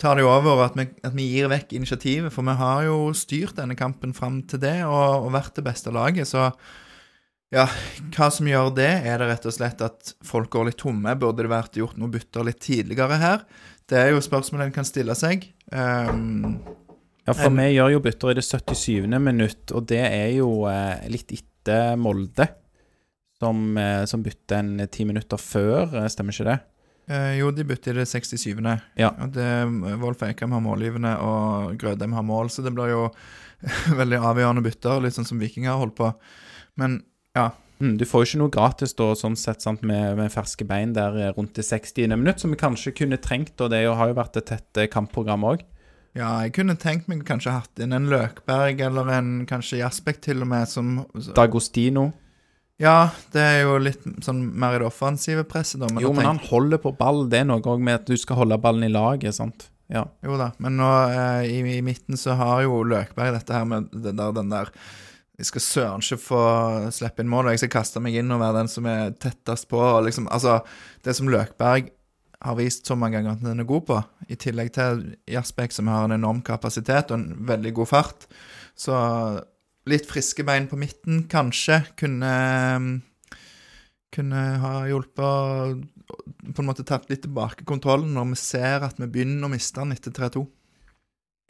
tar det jo over, at vi, at vi gir vekk initiativet. For vi har jo styrt denne kampen fram til det, og, og vært det beste laget, så ja, hva som gjør det? Er det rett og slett at folk går litt tomme? Burde det vært gjort noe bytter litt tidligere her? Det er jo spørsmål en kan stille seg. Um, Ja, for vi gjør jo bytter i det 77. minutt, og det er jo eh, litt etter Molde, som, eh, som bytter en ti minutter før, eh, stemmer ikke det? Eh, jo, de bytter i det 67. Ja. Det, Wolf Eikrem har målgivende, og Grødem har mål, så det blir jo veldig avgjørende bytter, litt sånn som Viking har holdt på. Men Mm, du får jo ikke noe gratis da, sånn sett, sant, med, med ferske bein der eh, rundt det 60. minutt, som vi kanskje kunne trengt, og det har jo vært et tett eh, kampprogram òg. ja, jeg kunne tenkt meg kanskje hatt inn en Løkberg eller en kanskje Jaspek til og med, som Dagostino. Ja, det er jo litt sånn mer i det offensive presset, da. Men Jo, men han holder på ball. Det er noe òg med at du skal holde ballen i laget, sant. Ja. Jo da, men nå eh, i, i midten så har jo Løkberg dette her med det der, den der Jeg skal søren ikke få slippe inn mål, og jeg skal kaste meg inn og være den som er tettest på. Og liksom, altså, det som Løkberg har vist så mange ganger at den er god på, i tillegg til Jasbekk, som har en enorm kapasitet og en veldig god fart. Så litt friske bein på midten kanskje kunne kunne ha hjulpet på en måte tatt litt tilbake kontrollen når vi ser at vi begynner å miste den etter 3-2.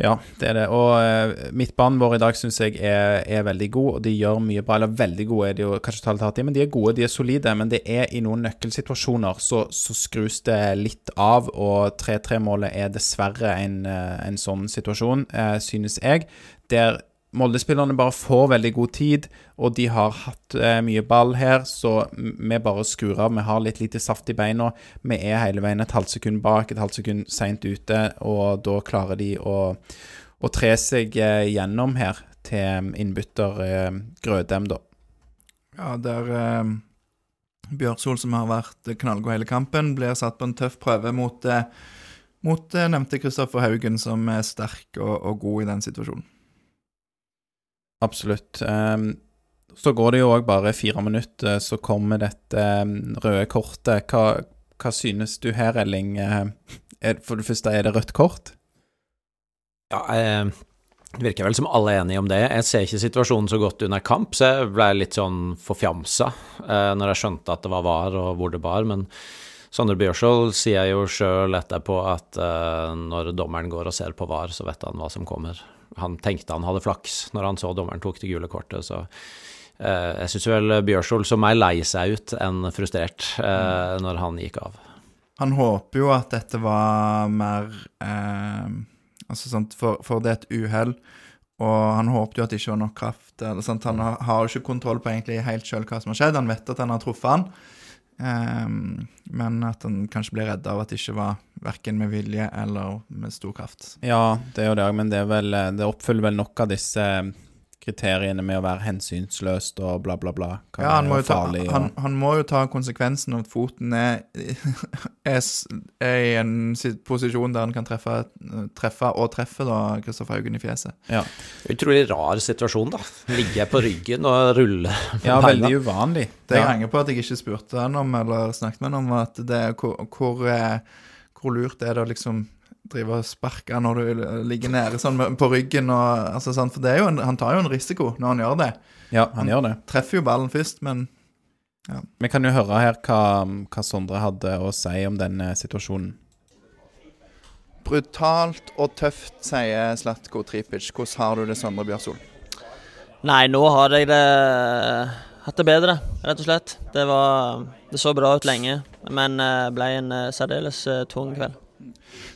Ja, det er det. Og uh, midtbanen vår i dag syns jeg er, er veldig god, og de gjør mye bra. Eller veldig gode er de jo kanskje talt hardt i, men de er gode, de er solide. Men det er i noen nøkkelsituasjoner så, så skrus det litt av, og 3-3-målet er dessverre en, eh, en sånn situasjon, uh, synes jeg. Der Molde-spillerne bare får veldig god tid, og de har hatt eh, mye ball her, så vi bare skrur av. Vi har litt lite saft i beina. Vi er hele veien et halvt sekund bak, et halvt sekund seint ute, og da klarer de å, å tre seg eh, gjennom her til innbytter eh, Grødem, da. Ja, der eh, Bjørsol, som har vært knallgod hele kampen, blir satt på en tøff prøve mot, eh, mot eh, nevnte Kristoffer Haugen, som er sterk og, og god i den situasjonen. Absolutt. Ehm, så går det jo òg bare fire minutter, så kommer dette ehm, røde kortet. Hva, hva synes du her, Elling? Eh, er, for det første, er det rødt kort? Ja, det virker vel som alle er enige om det. Jeg ser ikke situasjonen så godt under kamp, så jeg ble litt sånn forfjamsa eh, når jeg skjønte at det var var og hvor det bar, men Sondre Bjørsvold sier jo sjøl etterpå at eh, når dommeren går og ser på var, så vet han hva som kommer. Han tenkte han hadde flaks når han så dommeren tok det gule kortet, så eh, jeg syns vel Bjørsol så mer lei seg ut enn frustrert eh, når han gikk av. Han håper jo at dette var mer eh, Altså sant, for, for det er et uhell, og han håpet jo at det ikke var nok kraft. Eller, sant? Han har, har jo ikke kontroll på egentlig helt sjøl hva som har skjedd. Han vet at han har truffet han, eh, men at han kanskje ble redd av at det ikke var verken med vilje eller med stor kraft. Ja, det er jo det men det, vel, eh, det oppfyller vel nok av disse kriteriene med å være hensynsløst og bla, bla, bla. Kan Ja, han må, ta, farlig, og- han, han må jo ta konsekvensen av at foten er, er, er i en posisjon der han kan treffe, treffe og treffe da Kristoffer Haugen i fjeset. Ja, Utrolig rar situasjon, da. Ligge på ryggen og rulle ja beina. veldig uvanlig. Det jeg Ja. henger på at jeg ikke spurte han om, eller snakket med han om, at det hvor, hvor, eh, hvor lurt er det å liksom drive og sparke når du ligger nede sånn på ryggen og altså, sånn, For det er jo en, han tar jo en risiko når han gjør det. ja, han gjør det. Treffer jo ballen først, men Vi kan jo høre her hva, hva Sondre hadde å si om denne situasjonen. Brutalt og tøft, sier Slatko Tripic. Hvordan har du det, Sondre Bjørsol? Nei, nå har jeg det hatt det bedre, rett og slett. Det, var, det så bra ut lenge, men eh, ble en eh, særdeles eh, tung kveld.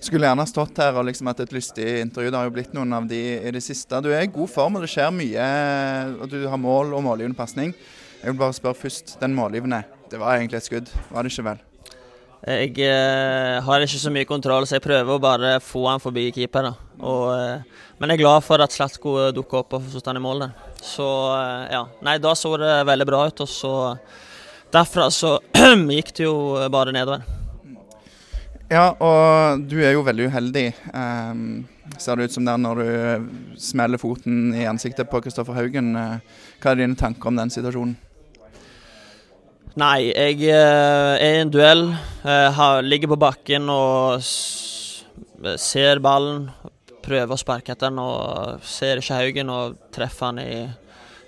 Skulle gjerne stått her og liksom hatt et lystig intervju. Det har jo blitt noen av de i det siste. Du er i god form, og det skjer mye. Og du har mål og målgivende pasning. Jeg vil bare spørre først. Den målgivende, det var egentlig et skudd, var det ikke vel? Jeg eh, har ikke så mye kontroll, så jeg prøver å bare få han forbi keeper. Og, eh, men jeg er glad for at Slatko eh, dukka opp og sto i mål der. Så eh, ja. Nei, da så det veldig bra ut, og så Derfra så gikk det jo bare nedover. Ja, og du er jo veldig uheldig. um, ser det ut som der når du smeller foten i ansiktet på Kristoffer Haugen. Eh, hva er dine tanker om den situasjonen? Nei, jeg eh, er i en duell. Jeg ligger på bakken og ser ballen. Prøver å sparke etter den og ser ikke Haugen og treffer han i,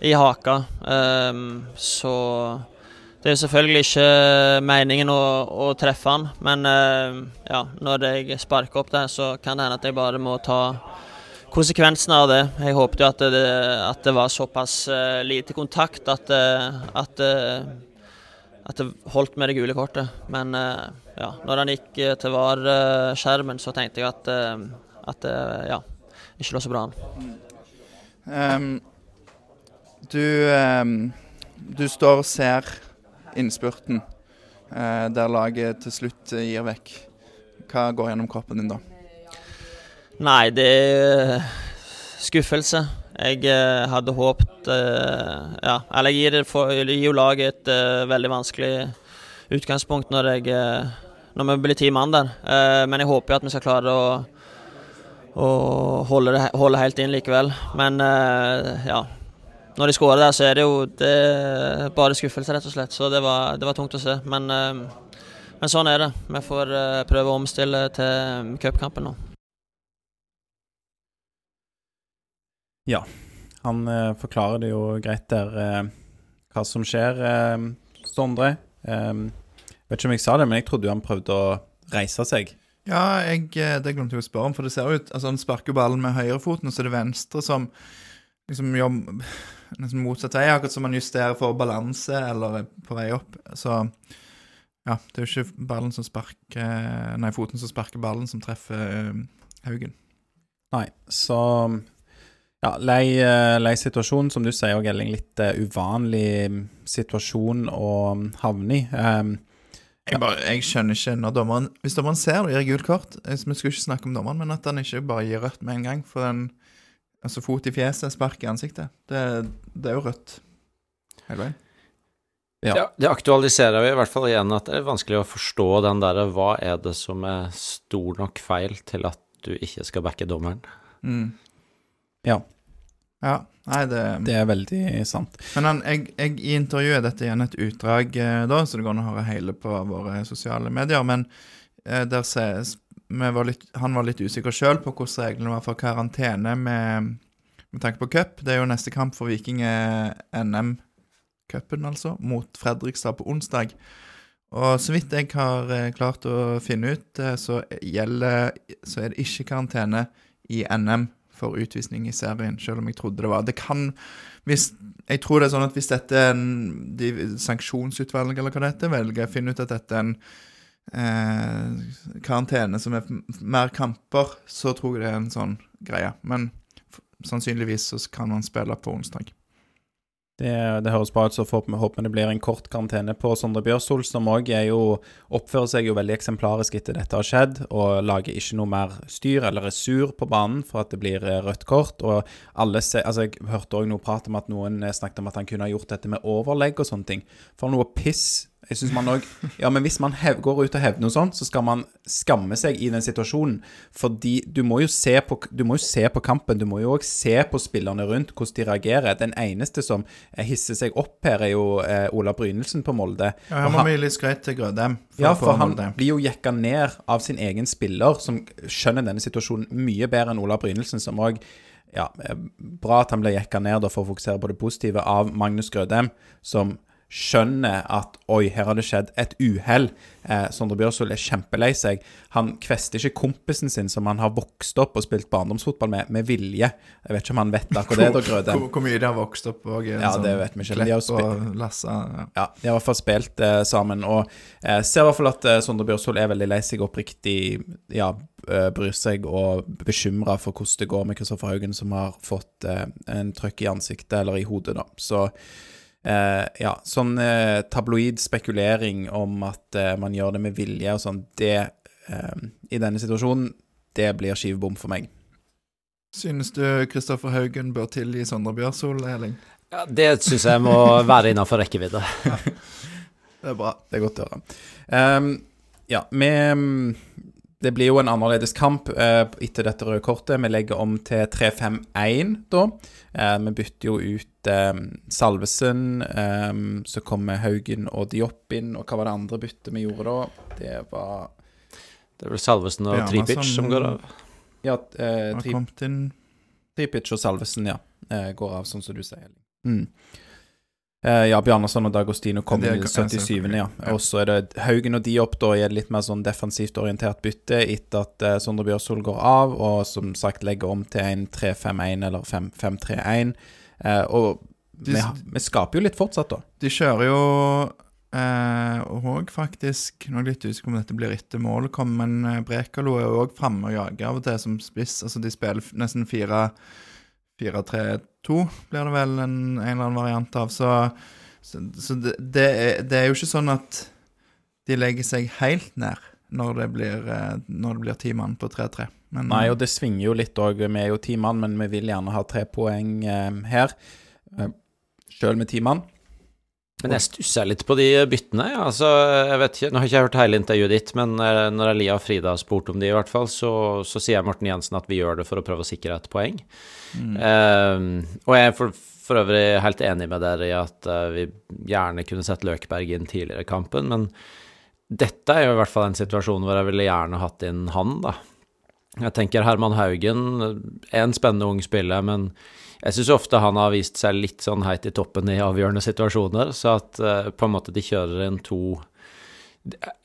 i haka. Um, så det er selvfølgelig ikke meningen å, å treffe han, men eh, ja, når jeg sparker opp der, så kan det hende at jeg bare må ta konsekvensene av det. Jeg håpet jo at det, at det var såpass uh, lite kontakt at, uh, at uh, at det holdt med det gule kortet. Men ja, når han gikk til VAR-skjermen, så tenkte jeg at, at ja, ikke lå så bra an. Um, du, um, du står og ser innspurten eh, der laget til slutt eh, gir vekk. Hva går gjennom kroppen din da? Nei, det er skuffelse. Jeg eh, hadde håpet Ja, eller jeg gir, for, jeg gir jo laget et veldig vanskelig utgangspunkt når, jeg, når vi blir ti mann der. Men jeg håper jo at vi skal klare å, å holde, det, holde helt inn likevel. Men ja. Når de skårer der, så er det jo det er bare skuffelse, rett og slett. Så det var, det var tungt å se. Men, eh, men sånn er det. Vi får eh, prøve å omstille til cupkampen nå. Ja, Han eh, forklarer det jo greit der eh, hva som skjer, eh, Sondre. Eh, vet ikke om jeg sa det, men jeg trodde jo han prøvde å reise seg. Ja, jeg, det glemte jeg å spørre om, for det ser jo ut Altså, han sparker ballen med høyrefoten, og så er det venstre som liksom gjør liksom motsatt vei, akkurat som man justerer for balanse eller er på vei opp. Så ja, det er jo ikke ballen som sparker Nei, foten som sparker ballen, som treffer eh, Haugen. Nei, så ja, lei, eh, lei situasjon, som du sier, og Elling. Litt uh, uvanlig mm, situasjon å mm, havne i. Um, Jeg, bare, jeg skjønner ikke når dommeren Hvis dommeren ser og gir gult kort Vi skulle ikke snakke om dommeren, men at han ikke bare gir rødt med en gang. For den Altså, fot i fjeset, spark i ansiktet. Det, det er jo rødt hele veien. Ja. Ja, det aktualiserer jo i hvert fall igjen at det er vanskelig å forstå den derre Hva er det som er stor nok feil til at du ikke skal backe dommeren? Mm. Ja. Ja, nei, det, det er veldig sant. Men han, jeg, jeg, i intervjuet, dette igjen et utdrag eh, da, så det går an å høre hele på våre sosiale medier, men eh, der ses vi var litt, Han var litt usikker sjøl på hvordan reglene var for karantene med, med tanke på cup. Det er jo neste kamp for Viking er NM-cupen, altså, mot Fredrikstad på onsdag. Og så vidt jeg har eh, klart å finne ut, eh, så gjelder Så er det ikke karantene i NM for utvisning i serien, selv om jeg trodde det var. Det kan hvis, Jeg tror det er sånn at hvis dette er en de, sanksjonsutvalg, eller hva det heter, velger å finne ut at dette er en eh, karantene som er mer kamper, så tror jeg det er en sånn greie. Men sannsynligvis så kan man spille på onsdag. Det, det høres bra ut, så får vi håpe det blir en kort karantene på Sondre Bjørsol, som òg oppfører seg jo veldig eksemplarisk etter dette har skjedd, og lager ikke noe mer styr eller er på banen for at det blir eh, rødt kort. Og alle se, altså Jeg hørte òg noe prat om at noen eh, snakket om at han kunne ha gjort dette med overlegg og sånne ting. For noe piss jeg synes man også, ja, men Hvis man hev, går ut og hevder noe sånt, så skal man skamme seg i den situasjonen. Fordi du må jo se på, jo se på kampen. Du må jo òg se på spillerne rundt, hvordan de reagerer. Den eneste som hisser seg opp her, er jo eh, Ola Brynelsen på Molde. Ja, Her må vi litt skryt til Grødem. For ja, for han blir jo jekka ned av sin egen spiller, som skjønner denne situasjonen mye bedre enn Ola Brynelsen, som òg ja, Bra at han ble jekka ned for å fokusere på det positive av Magnus Grødem, som skjønner at oi, her har det skjedd et uhell. Eh, Sondre Bjørsvold er kjempelei seg. Han kvester ikke kompisen sin som han har vokst opp og spilt barndomsfotball med, med vilje. Jeg vet ikke om han vet akkurat det, da, Grøde. Hvor, hvor, mye de har vokst opp òg. Ja, det vet vi ikke. De har og Lasse, ja. ja. De har i hvert fall spilt eh, sammen. Og eh, ser i hvert fall at eh, Sondre Bjørsvold er veldig lei seg, oppriktig ja, eh, bryr seg og bekymra for hvordan det går med Kristoffer Haugen, som har fått eh, en trøkk i ansiktet, eller i hodet, da. Så Eh, ja, sånn eh, tabloid spekulering om at eh, man gjør det med vilje og sånn, det eh, I denne situasjonen, det blir skivebom for meg. Synes du Kristoffer Haugen bør tilgi Sondre Bjørsol, Elling? Ja, det syns jeg må være innafor rekkevidde. ja. Det er bra. Det er godt å høre. Um, ja, vi det blir jo en annerledes kamp eh, etter dette røde kortet. Vi legger om til 3-5-1 da. Eh, vi bytter jo ut eh, Salvesen, Um, så kommer Haugen og Diop inn. Og hva var det andre byttet vi gjorde da? Det var Det er vel Salvesen og Tripic som går av? Ja, eh, Tripic og Salvesen, ja. Uh, går av, sånn som du sier. Mm. Uh, ja, Bjarnason og Dagostino kom i 77. ja. Og så er det Haugen og Diop da i et litt mer sånn defensivt orientert bytte etter at uh, Sondre Bjørsol går av, og som sagt legger om til en 3-5-1 eller 5-3-1. Eh, og de, vi, vi, skaper jo litt fortsatt, da. De kjører jo òg faktisk Nå er jeg litt usikker om dette blir etter mål, kom, men Brekalo er jo òg framme og jager av og til som spiss. Altså, de spiller nesten 4-3-2 blir det vel en, en, eller annen variant av. Så, så, så det, det, er, det, er, jo ikke sånn at de legger seg helt ned når det blir, eh, når det blir ti mann på 3-3. Nei, og det svinger jo litt òg. Vi er jo ti mann, men vi vil gjerne ha tre poeng eh, her. Eh, Sjøl med ti mann. Men jeg stusser litt på de byttene. Ja. Altså, jeg vet ikke, Nå har jeg ikke hørt hele intervjuet ditt, men eh, når Elia og Frida har spurt om de, i hvert fall, så, så, sier Morten Jensen at vi gjør det for å prøve å sikre et poeng. Mm. Uh, og jeg er for, for, øvrig helt enig med dere i at uh, vi gjerne kunne sett Løkberg inn tidligere i kampen, men dette er jo i hvert fall en situasjon hvor jeg ville gjerne hatt inn han, da. Jeg tenker Herman Haugen er en spennende ung spiller, men jeg syns ofte han har vist seg litt sånn heit i toppen i avgjørende situasjoner, så at uh, på en måte de kjører inn to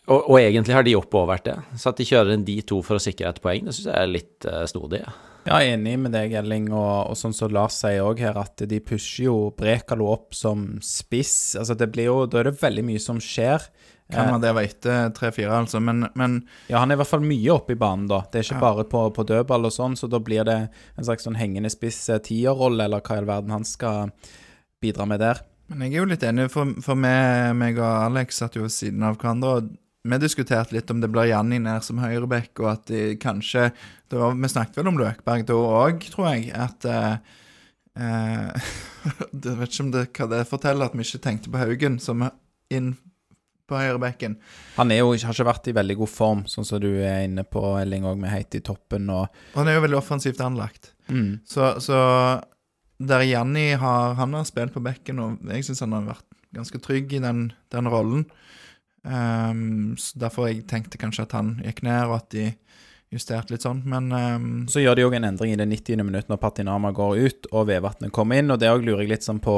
og, og, egentlig har de oppovervært det, så at de kjører inn de to for å sikre et poeng, det syns jeg er litt uh, snodig. Ja, enig med deg, Elling, og, og sånn som Lars sier òg her, at de pusher jo Brekalo opp som spiss. Altså, det blir jo Da er det veldig mye som skjer. Kan man det etter 3-4, altså, men, men, Ja, han er i hvert fall mye oppe i banen, da. Det er ikke ja. bare på, på, dødball og sånn, så da blir det en slags sånn hengende spiss eh, tierrolle, eller hva i all verden han skal bidra med der. Men jeg er jo litt enig, for, for meg, meg og Alex satt jo ved siden av hverandre. og vi diskuterte litt om det blir Janni ned som høyrebekk, og at de kanskje var, Vi snakket vel om Løkberg da òg, tror jeg. At uh, eh, Jeg vet ikke om det, hva det forteller, at vi ikke tenkte på Haugen som inn på høyrebekken. Han er jo, har ikke vært i veldig god form, sånn som du er inne på, Elling, òg, med Heit i toppen. Og... Han er jo veldig offensivt anlagt. Mm. Så, så, der Janni har Han har spilt på bekken, og jeg syns han har vært ganske trygg i den, den rollen. Um, så derfor jeg tenkte kanskje at han gikk ned, og at de justert litt sånn, men um, Så gjør de òg en endring i det 90. minutt når Patinama går ut og Vevatnet kommer inn, og det òg lurer jeg litt sånn på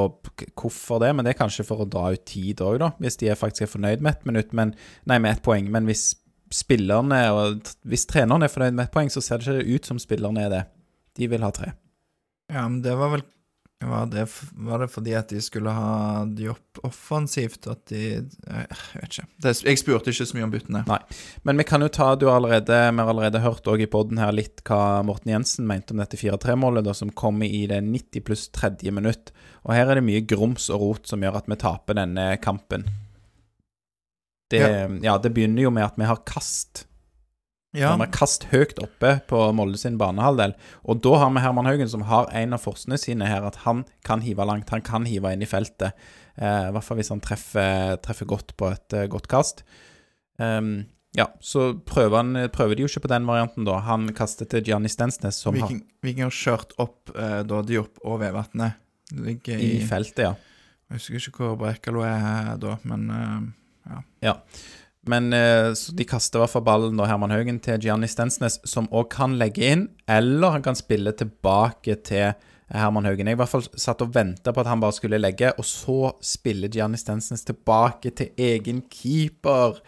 hvorfor det, men det er kanskje for å dra ut tid òg, da, hvis de er faktisk er fornøyd med ett minutt, men Nei, med ett poeng, men hvis spillerne og Hvis treneren er fornøyd med ett poeng, så ser det ikke ut som spillerne er det. De vil ha tre. Ja, men det var vel Var det, var det fordi at de skulle ha Diop offensivt? At de Jeg vet ikke. Det, jeg spurte ikke så mye om byttene. Men vi kan jo ta Du har allerede, vi har allerede hørt i poden her litt hva Morten Jensen mente om dette 4-3-målet, som kommer i det 90 pluss tredje minutt. Og her er det mye grums og rot som gjør at vi taper denne kampen. Det, ja. det begynner jo med at vi har kast. Ja, Vi har kast høyt oppe på Molde sin banehalvdel. Og da har vi Herman Haugen, som har en av forsene sine her, at han kan hive langt. Han kan hive inn i feltet. Eh, I hvert fall hvis han treffer, treffer godt på et uh, godt kast. Um, ja, så prøver, han, prøver de jo ikke på den varianten, da. Han kaster til Gianni Stensnes, som Viking, Viking har kjørt opp eh, da Diop og Vevatnet. Ligger i i feltet, ja. Jeg husker ikke hvor Brekalo er her da, men eh, ja. eh, så de kaster i hvert fall ballen, da, Herman Haugen, til Gianni Stensnes, som òg kan legge inn, eller han kan spille tilbake til Herman Haugen. Jeg i hvert fall satt og venta på at han bare skulle legge, og så spiller Gianni Stensnes tilbake til egen keeper.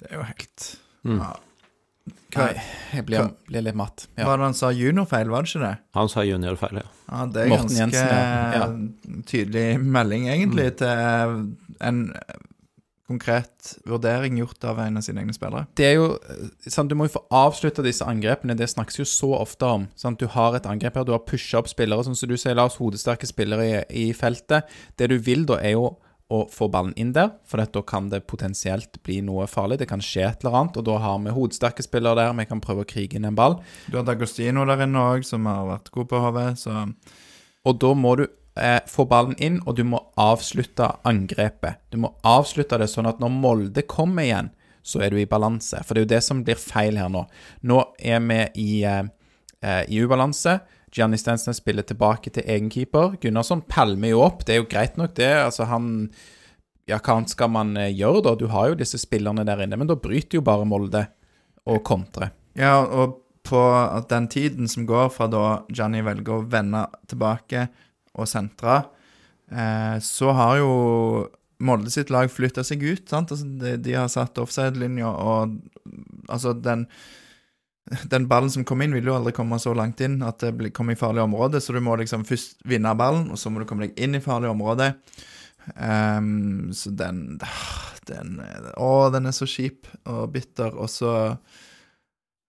det er jo helt Mm. ja. Hva, Nei, jeg blir, blir litt matt. Ja. Var det han sa juniorfeil, var det ikke det? Han sa juniorfeil, ja. Ja, det er Morten ganske Jensen, ja. Mm. tydelig melding, egentlig, til en konkret vurdering gjort av en av sine egne spillere. Det er jo eh, sant, Du må jo få avslutta disse angrepene. Det snakkes jo så ofte om. Sant? Du har et angrep her, du har pusha opp spillere, sånn som du sier, la oss hodesterke spillere i, i feltet. Det du vil da, er jo å få ballen inn der, for da kan det potensielt bli noe farlig. Det kan skje et eller annet, og da har vi hodesterke spillere der. Vi kan prøve å krige inn en ball. Du har D'Agostino der inne òg, som har vært god på HV, så Og da må du eh, få ballen inn, og du må avslutte angrepet. Du må avslutte det sånn at når Molde kommer igjen, så er du i balanse. For det er jo det som blir feil her nå. Nå er vi i, eh, eh, i ubalanse. Gianni Stensnes spiller tilbake til egen keeper. Gunnarsson palmer jo opp. Det er jo greit nok, det. Altså, han Ja, hva annet skal man eh, gjøre, da? Du har jo disse spillerne der inne, men da bryter jo bare Molde og kontrer. Ja, og på den tiden som går fra da Gianni velger å vende tilbake og sentra, eh, så har jo Molde sitt lag flytta seg ut. Altså, de, de har satt offside-linja, og altså den den ballen som kom inn, vil jo aldri komme så langt inn at det kommer i farlig område, så du må liksom først vinne ballen, og så må du komme deg inn i farlig område. Um, så den, den Å, den er så kjip og bitter, og så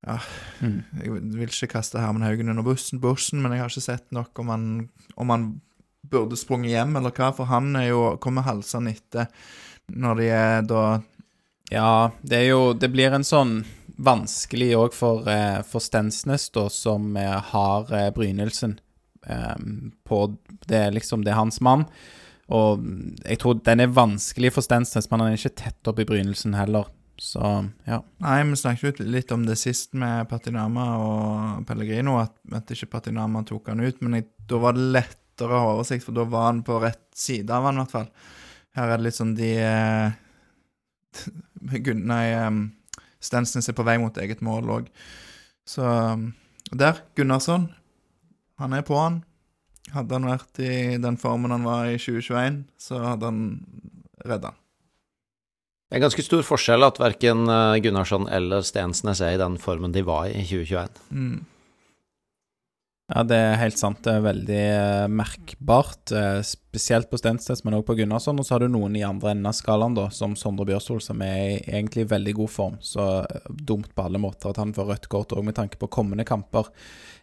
Mm. Jeg vil ikke kaste Herman Haugen under bussen, bussen, men jeg har ikke sett nok om han, om han burde sprunget hjem, eller hva, for han er jo, kommer halsende etter når de er da Ja, det er jo Det blir en sånn vanskelig òg for, eh, for Stensnes, da, som eh, har eh, Brynildsen på Det er liksom Det er hans mann. Og jeg tror den er vanskelig for Stensnes, men han er ikke tett opp i Brynildsen heller. Så ja. Nei, vi snakket jo litt om det sist med Patinama og Pellegrino, at, at ikke Patinama tok han ut, men jeg, da var det lettere å ha oversikt, for da var han på rett side av han, i hvert fall. Her er det litt sånn de eh, Nei, um, Stensnes er på vei mot eget mål òg. Så Der, Gunnarsson. Han er på han. Hadde han vært i den formen han var i 2021, så hadde han redda han. Det er ganske stor forskjell at verken eh, Gunnarsson eller Stensnes er i den formen de var i i 2021. Mm. Ja, det er helt sant. Det er veldig eh, merkbart. eh, spesielt på Stensnes, men også på Gunnarsson. Og så har du noen i andre enden av skalaen, da, som Sondre Bjørsol, som er i egentlig veldig god form. Så eh, dumt på alle måter at han får rødt kort òg, med tanke på kommende kamper.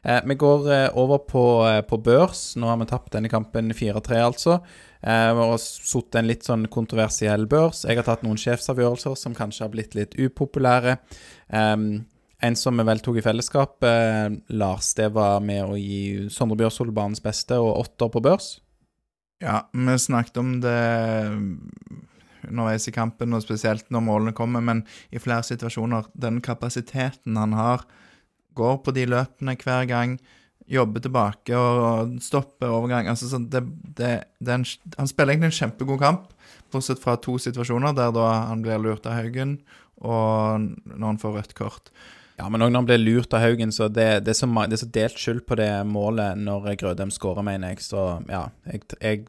Eh, vi går eh, over på, eh, på børs. Nå har vi tapt denne kampen 4-3, altså. Eh, og sittet en litt sånn kontroversiell børs. Jeg har tatt noen sjefsavgjørelser som kanskje har blitt litt upopulære. Um, en som vi vel tok i fellesskap, eh, Lars, det var med å gi Sondre Bjørsol banens beste og åtter på børs. Ja, vi snakket om det underveis i kampen, og spesielt når målene kommer, men i flere situasjoner, den kapasiteten han har, går på de løpene hver gang, jobber tilbake og stopper overgang. Altså, så det, det, det en, han spiller egentlig en kjempegod kamp, bortsett fra to situasjoner der han blir lurt av Haugen, og når han får rødt kort. Ja, men òg når han ble lurt av Haugen, så det, det, er så, det er så delt skyld på det målet når Grødem skårer, mener jeg. Så ja, jeg, jeg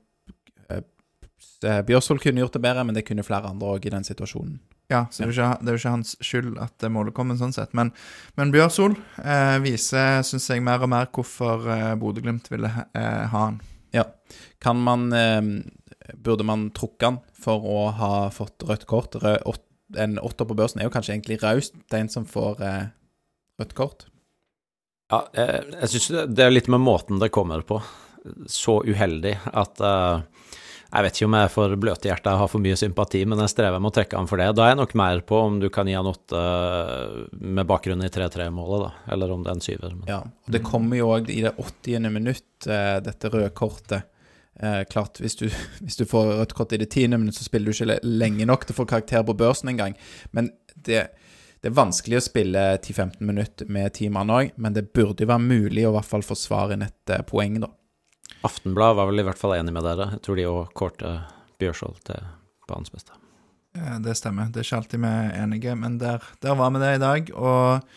eh, Bjørsol kunne gjort det bedre, men det kunne flere andre òg i den situasjonen. Ja, så det er, jo ikke, er ikke hans skyld at det målet kommer, sånn sett. Men, men Bjørsol eh, viser, syns jeg, mer og mer hvorfor eh, Bodø-Glimt ville ha- eh, ha han. Ja. Kan man eh, Burde man trukke han for å ha fått rødt kort? Rød, en åtter på børsen er jo kanskje egentlig raust til en som får eh, rødt kort. Ja, jeg, jeg syns det er litt med måten det kommer på. Så uheldig at eh, Jeg vet ikke om jeg er for bløthjerta og har for mye sympati, men jeg strever med å trekke han for det. Da er jeg nok mer på om du kan gi han åtte eh, med bakgrunn i 3-3-målet, da. Eller om det er en syver. Men. Ja, og Det kommer jo òg i det 80. minutt, eh, dette røde kortet. Eh, klart, hvis du, hvis du får rødt kort i det tiende minutt, så spiller du ikke lenge nok til å få karakter på børsen engang. Men det, det er vanskelig å spille 10-15 minutter med ti mann òg, men det burde jo være mulig å i hvert fall forsvare inn et eh, poeng, da. Aftenblad var vel i hvert fall enig med dere. Jeg tror de òg kårte Bjørsvold til banens beste. Eh, Det stemmer. Det er ikke alltid vi er enige, men der, der var vi det i dag. Og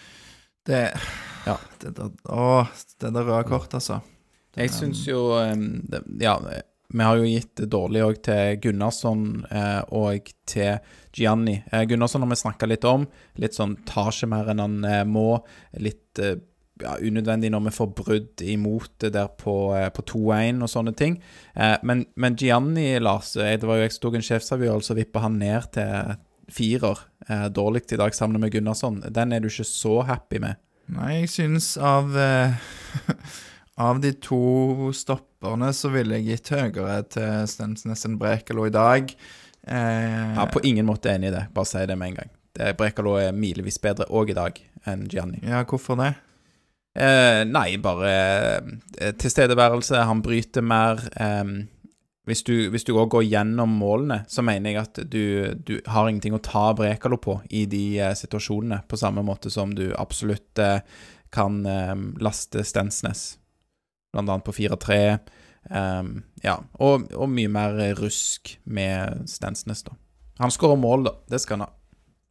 det Ja. Det der, å, det der røde kort, altså. Jeg syns jo Ja, vi har jo gitt det dårlig òg til Gunnarsson eh, og til Gianni. Eh, Gunnarsson har vi snakka litt om. Litt sånn tar ikke mer enn han eh, må. Litt ja, unødvendig når vi får brudd imot det der på, på 2-1 og sånne ting. Men, men Gianni, Lars, det var jo jeg som tok en sjefsavgjørelse og vippa han ned til firer. Dårlig i dag sammen med Gunnarsson. Den er du ikke så happy med. Nei, jeg synes av Av de to stopperne så ville jeg gitt høyere til Stensnes enn Brekalo i dag. Eh, Ja, på ingen måte enig i det. Bare si det med en gang. Det, Brekalo er milevis bedre òg i dag enn Gianni. ja, hvorfor det? Eh, nei, bare eh, tilstedeværelse. Han bryter mer. Eh, hvis du, hvis du går gjennom målene, så mener jeg at du, du har ingenting å ta Brekalo på i de eh, situasjonene, på samme måte som du absolutt eh, kan laste Stensnes, blant annet på 4-3. Um, ja, og, og mye mer rusk med Stensnes, da. Han skårer mål, da. Det skal han ha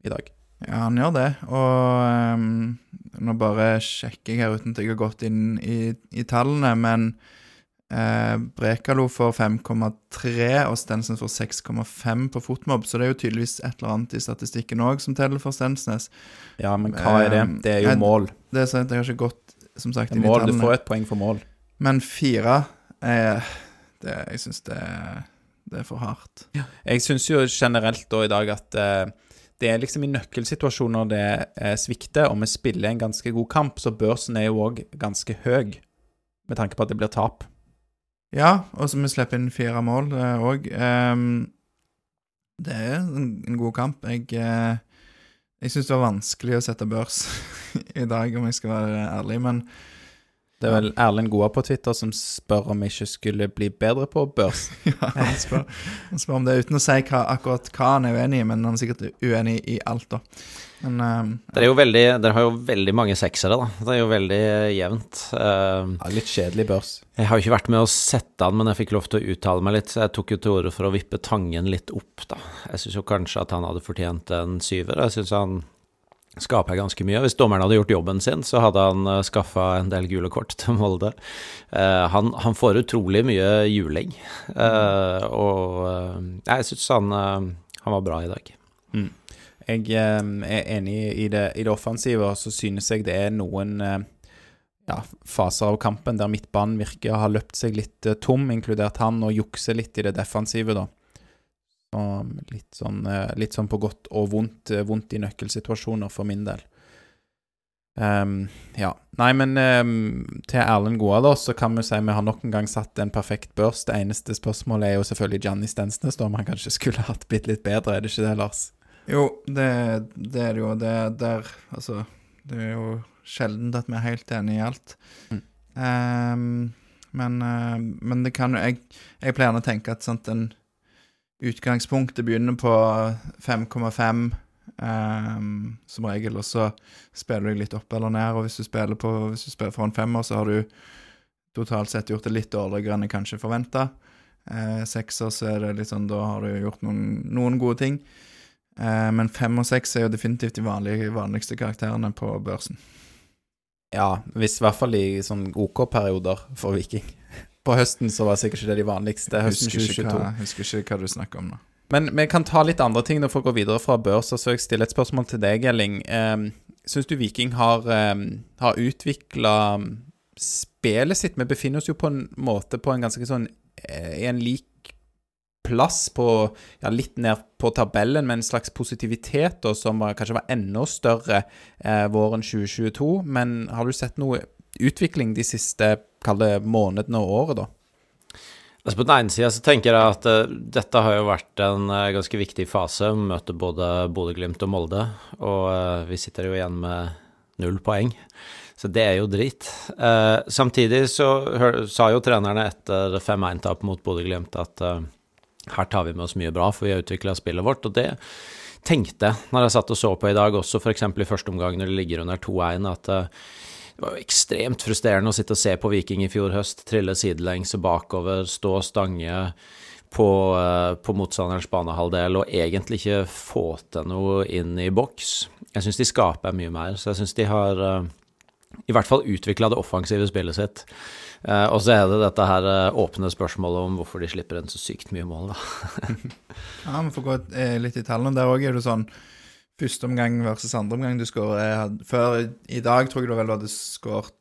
i dag. Ja, han gjør det. Og um, nå bare sjekker jeg her uten at jeg har gått inn i, i tallene, men eh, Brekalo får 5,3 og Stensnes får 6,5 på fotmobb, så det er jo tydeligvis et eller annet i statistikken òg som teller for Stensnes. Ja, men hva er det? Eh, Det er jo mål. Det er sant, jeg har ikke gått, som sagt, inn i mål. Du får et poeng for mål. Men fire er det, Jeg syns det, det er for hardt. Jeg syns jo generelt da i dag at eh, det er liksom i nøkkelsituasjoner det eh, svikter, og vi spiller en ganske god kamp, så børsen er jo òg ganske høy, med tanke på at det blir tap. Ja, og så vi slipper inn fire mål òg. det er en, en god kamp. Jeg, eh, jeg syns det var vanskelig å sette børs i dag, om jeg skal være ærlig, men Det er vel Erlend Goa på Twitter som spør om jeg ikke skulle bli bedre på børs. ja, han, spør, han spør om det uten å si hva, akkurat hva han er uenig i, men han er sikkert uenig i alt, da. Men uh, Dere, er jo veldig, dere har jo veldig mange seksere, da. Det er jo veldig jevnt. Uh, Ja, litt kjedelig børs. Jeg har jo ikke vært med å sette han, men jeg fikk lov til å uttale meg litt. Så jeg tok jo til orde for å vippe Tangen litt opp, da. Jeg syns jo kanskje at han hadde fortjent en syver. Jeg syns han skaper ganske mye. Hvis dommeren hadde gjort jobben sin, så hadde han uh, skaffa en del gule kort til Molde. Eh, han, han får utrolig mye juling, Eh, og eh, jeg syns han, eh, han var bra i dag. Jeg eh, er enig i det, i det offensive, og så synes jeg det er noen eh, ja, faser av kampen der midtbanen virker å ha løpt seg litt eh, tom, inkludert han, og jukser litt i det defensive, da. Så litt sånn, eh, litt sånn på godt og vondt, eh, vondt i nøkkelsituasjoner for min del. Um, ja. Nei, men um, til Erlend Goa, da, så kan vi si vi har nok en gang satt en perfekt børs. Det eneste spørsmålet er jo selvfølgelig Gianni Stensnes, da, om han kanskje skulle hatt bitte litt bedre, er det ikke det, Lars? jo, det, det er det jo. Det er der Altså, det er jo sjelden at vi er helt enige i alt. Mm. Um, men, uh, men det kan jo jeg, jeg pleier å tenke at sånt en utgangspunktet begynner på 5,5 um, som regel, og så spiller du litt opp eller ned. Og hvis du spiller, på, hvis du spiller foran femmer, så har du totalt sett gjort det litt dårligere enn jeg kanskje forventa. Uh, sekser så er det litt sånn, da har du gjort noen, noen gode ting. Uh, men fem og seks er jo definitivt de vanlige, vanligste karakterene på børsen. Ja, hvis i hvert fall i sånn OK-perioder for Viking. På høsten så var sikkert ikke det de vanligste. Høsten husker ikke, hva, husker ikke hva du snakker om nå. Men vi kan ta litt andre ting for å gå videre fra børs. Og så jeg stiller et spørsmål til deg, Elling. Um, Syns du Viking har, um, har utvikla spillet sitt. Vi befinner oss jo på en måte på en ganske sånn eh, I en lik plass på ja, litt ned på tabellen, med en slags positivitet da, som var, kanskje var enda større eh, våren 2022. Men har du sett noe utvikling de siste kalde månedene og året, da? Altså På den ene sida så tenker jeg at uh, dette har jo vært en uh, ganske viktig fase. Møte både Bodø-Glimt og Molde, og uh, vi sitter jo igjen med null poeng. Så det er jo drit. samtidig så hør, sa jo trenerne etter 5-1-tap mot Bodø-Glimt at her tar vi med oss mye bra, for vi har utvikla spillet vårt. Og det tenkte jeg når jeg satt og så på i dag, også f.eks. i første omgang når det ligger under 2-1, at det var jo ekstremt frustrerende å sitte og se på Viking i fjor høst trille sidelengs og bakover, stå og stange på, uh, på motstanderens banehalvdel og egentlig ikke få til noe inn i boks. Jeg syns de skaper mye mer, så jeg syns de har uh, i hvert fall utvikla det offensive spillet sitt. Uh, og så er det dette her åpne spørsmålet om hvorfor de slipper inn så sykt mye mål, da. ja, vi får gå litt i tallene. Der òg er det sånn første omgang versus andre omgang du skårer Før i dag tror jeg du vel hadde skåret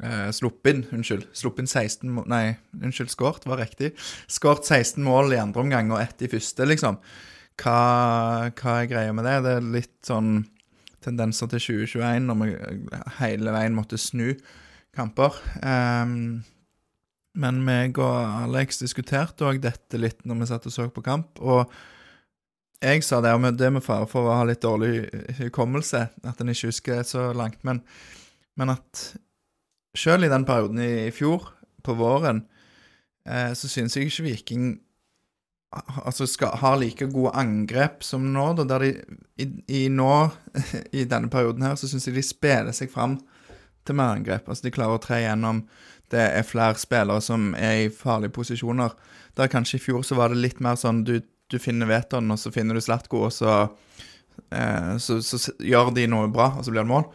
eh, Sluppet inn, unnskyld. Sluppet inn 16 mål Nei, unnskyld, skåret var riktig. Skåret 16 mål i andre omgang og ett i første, liksom. Hva, hva er greia med det? Det er litt sånn tendenser til 2021, når vi hele veien måtte snu kamper. Um, men meg og Alex diskuterte òg dette litt når vi satt og så på kamp. og jeg sa det, og det med fare for å ha litt dårlig hukommelse, at en ikke husker så langt, men, men at sjøl i den perioden i, i fjor, på våren, eh, så syns jeg ikke Viking altså skal, har like gode angrep som nå. Da, der de i, i nå, i denne perioden her, så syns jeg de spiller seg fram til mer angrep. Altså de klarer å tre gjennom. Det er flere spillere som er i farlige posisjoner. Der kanskje i fjor så var det litt mer sånn du du finner Veton, og så finner du Slatko, og så, eh, så, så, gjør de noe bra, og så blir det mål.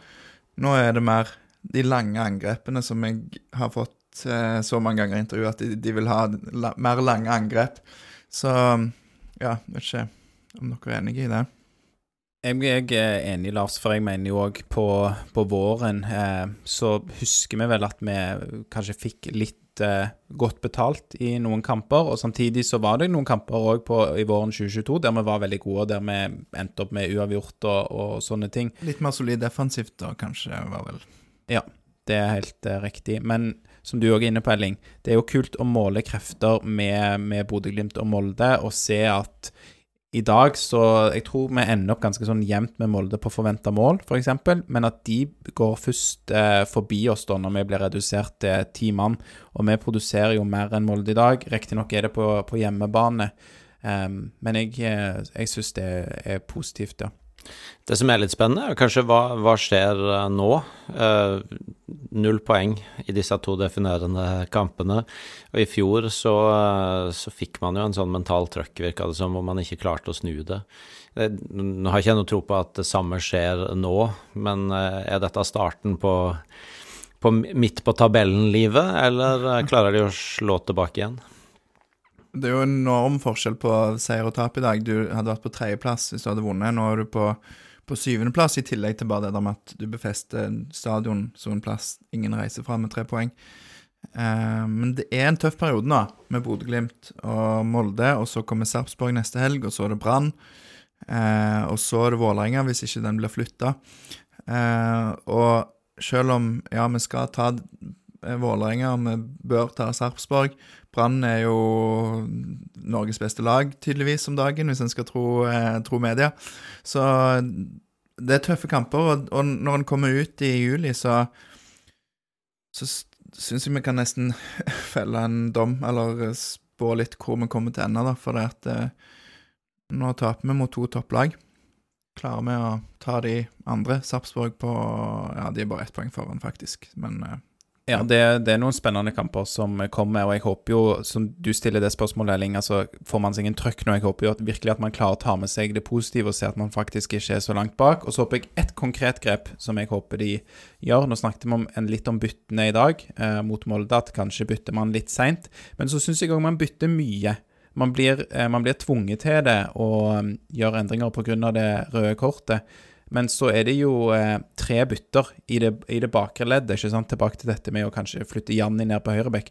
Nå er det mer de lange angrepene som jeg har fått eh, så mange ganger i intervju, at de, de vil ha la, mer lange angrep. Så ja, vet ikke om dere er enige i det. Jeg er enig, Lars, for jeg mener jo òg på, på, våren eh, så husker vi vel at vi kanskje fikk litt eh, godt betalt i noen kamper. Og samtidig så var det noen kamper òg i våren 2022 der vi var veldig gode, og der vi endte opp med uavgjort og, og sånne ting. Litt mer solid defensivt da, kanskje, var vel Ja, det er helt eh, riktig. Men som du òg er inne på, Elling, det er jo kult å måle krefter med, med Bodø-Glimt og Molde, og se at i dag så Jeg tror vi ender opp ganske sånn jevnt med Molde på forventa mål, f.eks., men at de går først eh, forbi oss da når vi blir redusert til ti mann. Og vi produserer jo mer enn Molde i dag. Riktignok er det på, på hjemmebane, um, men jeg, eh, jeg syns det er positivt, ja. Det som er litt spennende, er kanskje hva, hva skjer eh, nå? Uh, null poeng i disse to definerende kampene. Og i fjor så, uh, så fikk man jo en sånn mental trøkk, virka det som, hvor man ikke klarte å snu det. Nå har jeg ikke noe tro på at det samme skjer nå, men er dette starten på, på midt på tabellen-livet, eller klarer de å slå tilbake igjen? Det er jo enorm forskjell på seier og tap i dag. Du hadde vært på tredjeplass hvis du hadde vunnet. Nå er du på, på syvendeplass, i tillegg til bare det der med at du befester stadion som en plass ingen reiser fra med tre poeng. Eh, men det er en tøff periode nå, med Bodø-Glimt og Molde. Og så kommer Sarpsborg neste helg, og så er det Brann. Eh, og så er det Vålerenga, hvis ikke den blir flytta. Eh, og selv om ja, vi skal ta Vålerenga, og vi bør ta Sarpsborg, Brann er jo Norges beste lag, tydeligvis, om dagen, hvis en skal tro, eh, tro, media. Så det er tøffe kamper, og, når en kommer ut i juli, så, så syns jeg vi kan nesten felle en dom, eller spå litt hvor vi kommer til ende, da, for det at eh, nå taper vi mot to topplag. Klarer vi å ta de andre? Sarpsborg på Ja, de er bare ett poeng foran, faktisk, men eh, ja, det, det, er noen spennende kamper som kommer, og jeg håper jo, som du stiller det spørsmålet, Elling, altså får man seg en trøkk nå? Jeg håper jo at virkelig at man klarer å ta med seg det positive og se at man faktisk ikke er så langt bak. Og så håper jeg ett konkret grep som jeg håper de gjør. Nå snakket vi om en, litt om byttene i dag eh, mot Molde, at kanskje bytter man litt seint. Men så syns jeg òg man bytter mye. Man blir, eh, man blir tvunget til det og um, gjør endringer pga. det røde kortet. Men så er det jo eh, tre bytter i det, i det bakre leddet, ikke sant? tilbake til dette med å kanskje flytte Janni ned på høyrebekk.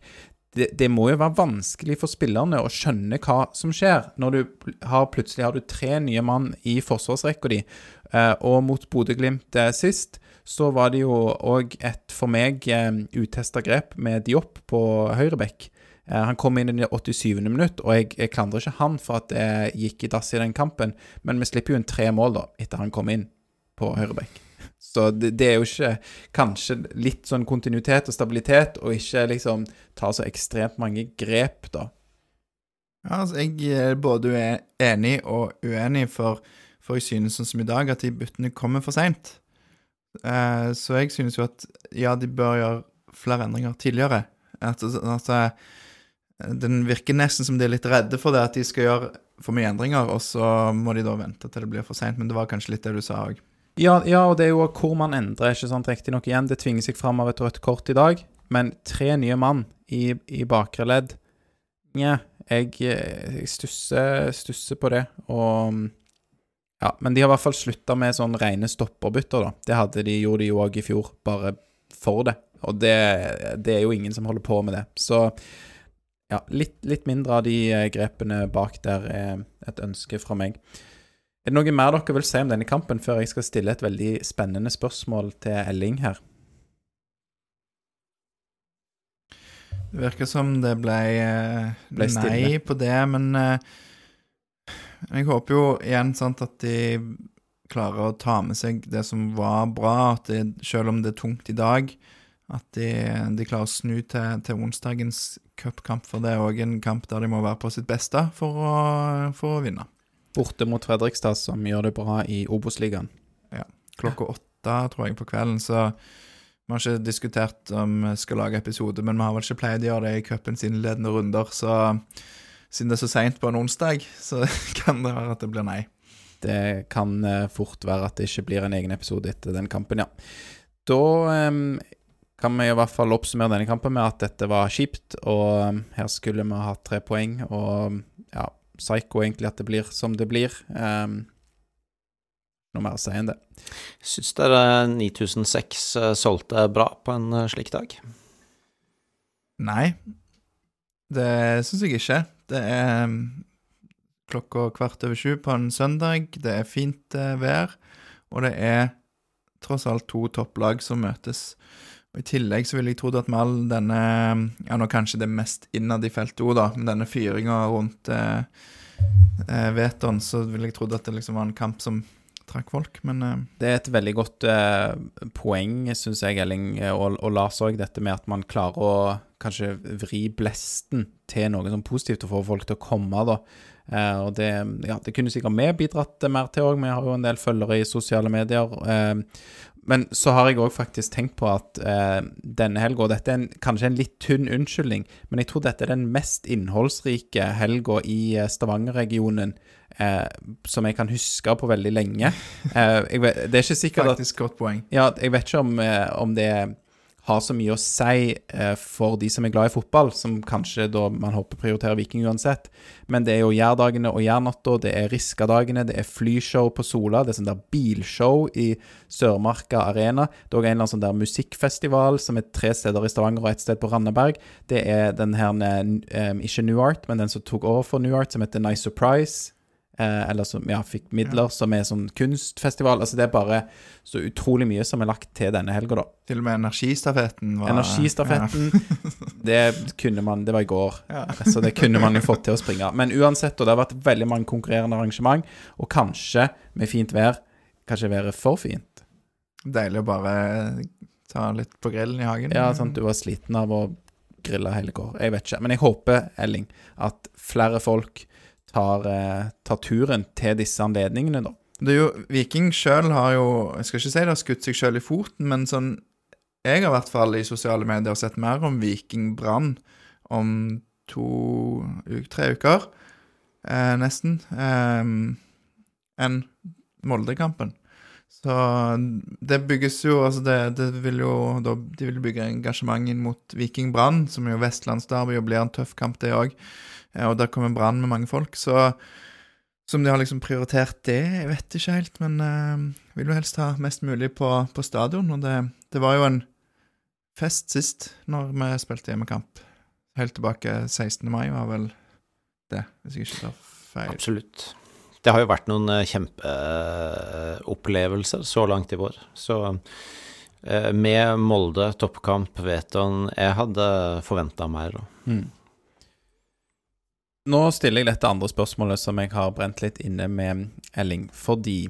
Det, det må jo være vanskelig for spillerne å skjønne hva som skjer, når du har, plutselig har du tre nye mann i forsvarsrekka di. Eh, og mot Bodø-Glimt eh, sist så var det jo òg et for meg eh, utesta grep med Diop på høyrebekk. Eh, han kom inn i det 87. minutt, og jeg, jeg klandrer ikke han for at det gikk i dass i den kampen, men vi slipper jo inn tre mål da, etter han kom inn på høyrebekk. Så det, det er jo ikke kanskje litt sånn kontinuitet og stabilitet, og ikke liksom ta så ekstremt mange grep, da. Ja, altså, jeg er både enig og uenig, for, for jeg synes sånn som i dag at de byttene kommer for seint. Eh, så jeg synes jo at ja, de bør gjøre flere endringer tidligere. At, at at Den virker nesten som de er litt redde for det, at de skal gjøre for mye endringer, og så må de da vente til det blir for seint. Men det var kanskje litt det du sa òg. Ja, ja, og det er jo hvor man endrer, ikke sant, riktignok igjen. Det tvinger seg fram av et rødt kort i dag, men tre nye mann i, i bakre ledd Nja, jeg, jeg stusser, stusser på det, og Ja, men de har i hvert fall slutta med sånn rene stopperbytter, da. Det hadde de, gjorde de jo òg i fjor, bare for det. Og det, det er jo ingen som holder på med det. Så ja, litt, litt mindre av de eh, grepene bak der er et ønske fra meg. Er det noe mer dere vil si om denne kampen før jeg skal stille et veldig spennende spørsmål til Elling her? Det virker som det ble, eh, Ble nei på det, men eh, jeg håper jo igjen sant, at de klarer å ta med seg det som var bra, at de, selv om det er tungt i dag, at de, de klarer å snu til, til onsdagens cupkamp, for det er òg en kamp der de må være på sitt beste for å, for å vinne. Borte mot Fredrikstad, som gjør det bra i Obos-ligaen. Klokka åtte, tror jeg, på kvelden, så vi har ikke diskutert om vi skal lage episode, men vi har vel ikke pleid å gjøre det i cupens innledende runder, så siden det er så seint på en onsdag, så kan det være at det blir nei. Det kan eh, fort være at det ikke blir en egen episode etter den kampen, ja. Da um, kan vi i hvert fall oppsummere denne kampen med at dette var kjipt, og em, her skulle vi ha tre poeng, og ja, psycho egentlig at det blir som det blir. Um, noe mer å si enn det. Syns dere 9006 eh, solgte bra på en eh, slik dag? Nei, det syns jeg ikke. Det er mm, klokka kvart over sju på en søndag, det er fint eh, vær, og det er tross alt to topplag som møtes. Og I tillegg så ville jeg tro at med all denne Ja, nå kanskje det er mest innad i feltet òg, da, med denne fyringa rundt eh, eh, Veton, så ville jeg trodd at det liksom var en kamp som trakk folk, men eh, Det er et veldig godt eh, poeng, syns jeg, Elling, eh, og, og Lars òg, dette med at man klarer å kanskje vri blesten til noe sånn positivt og få folk til å komme, da. Eh, og det, ja, det kunne sikkert vi bidratt mer til òg, vi har jo en del følgere i sosiale medier. Eh, men så har jeg òg faktisk tenkt på at eh, denne helga Dette er en, kanskje en litt tynn unnskyldning, men jeg tror dette er den mest innholdsrike helga i eh, Stavanger-regionen eh, som jeg kan huske på veldig lenge. Eh, vet, det er ikke sikkert at faktisk godt poeng. ja, jeg vet ikke om, eh, om det har så mye å si eh, for de som er glad i fotball, som kanskje da man håper prioriterer Viking uansett. Men det er jo Jærdagene og Jærnatta, det er Riska-dagene, det er flyshow på Sola, det er sånn der bilshow i Sørmarka Arena. Det er også en eller annen sånn der musikkfestival som er tre steder i Stavanger og ett sted på Randaberg. Det er den her, eh, ikke New Art, men den som tok over for New Art, som heter Nice Surprise. Eh, eller som ja, fikk midler, som er sånn kunstfestival. Altså Det er bare så utrolig mye som er lagt til denne helga, da. Til og med Energistafetten var Energistafetten, det kunne man Det var i går, Ja. så det kunne man jo fått til å springe. Men uansett, og det har vært veldig mange konkurrerende arrangement, og kanskje med fint vær Kanskje været for fint. Deilig å bare ta litt på grillen i hagen. Ja, sant, du var sliten av å grille hele går. Jeg vet ikke. Men jeg håper, Elling, at flere folk tar, eh, tar turen til disse anledningene, da. Det er jo, Viking sjøl har jo Jeg skal ikke si det har skutt seg sjøl i foten, men sånn Jeg har i hvert fall i sosiale medier sett mer om Viking Brann om to tre uker, eh, nesten, eh, enn Molde-kampen. Så det bygges jo Altså, det, det vil jo da, De vil bygge engasjement inn mot Viking Brann, som jo vestlandsderby og blir en tøff kamp, det òg. Og der kommer Brann med mange folk. Så som de har liksom prioritert det, jeg vet ikke helt, men uh, vil jo helst ha mest mulig på, på stadion. Og det, det var jo en fest sist, når vi spilte hjemmekamp. Helt tilbake 16. mai var vel det, hvis jeg ikke tar feil. Absolutt. Det har jo vært noen eh, kjempeopplevelser så langt i vår. Så eh, med Molde toppkamp, Veton Jeg hadde forventa mer. da. Mm. Nå stiller jeg dette andre spørsmålet som jeg har brent litt inne med Elling, fordi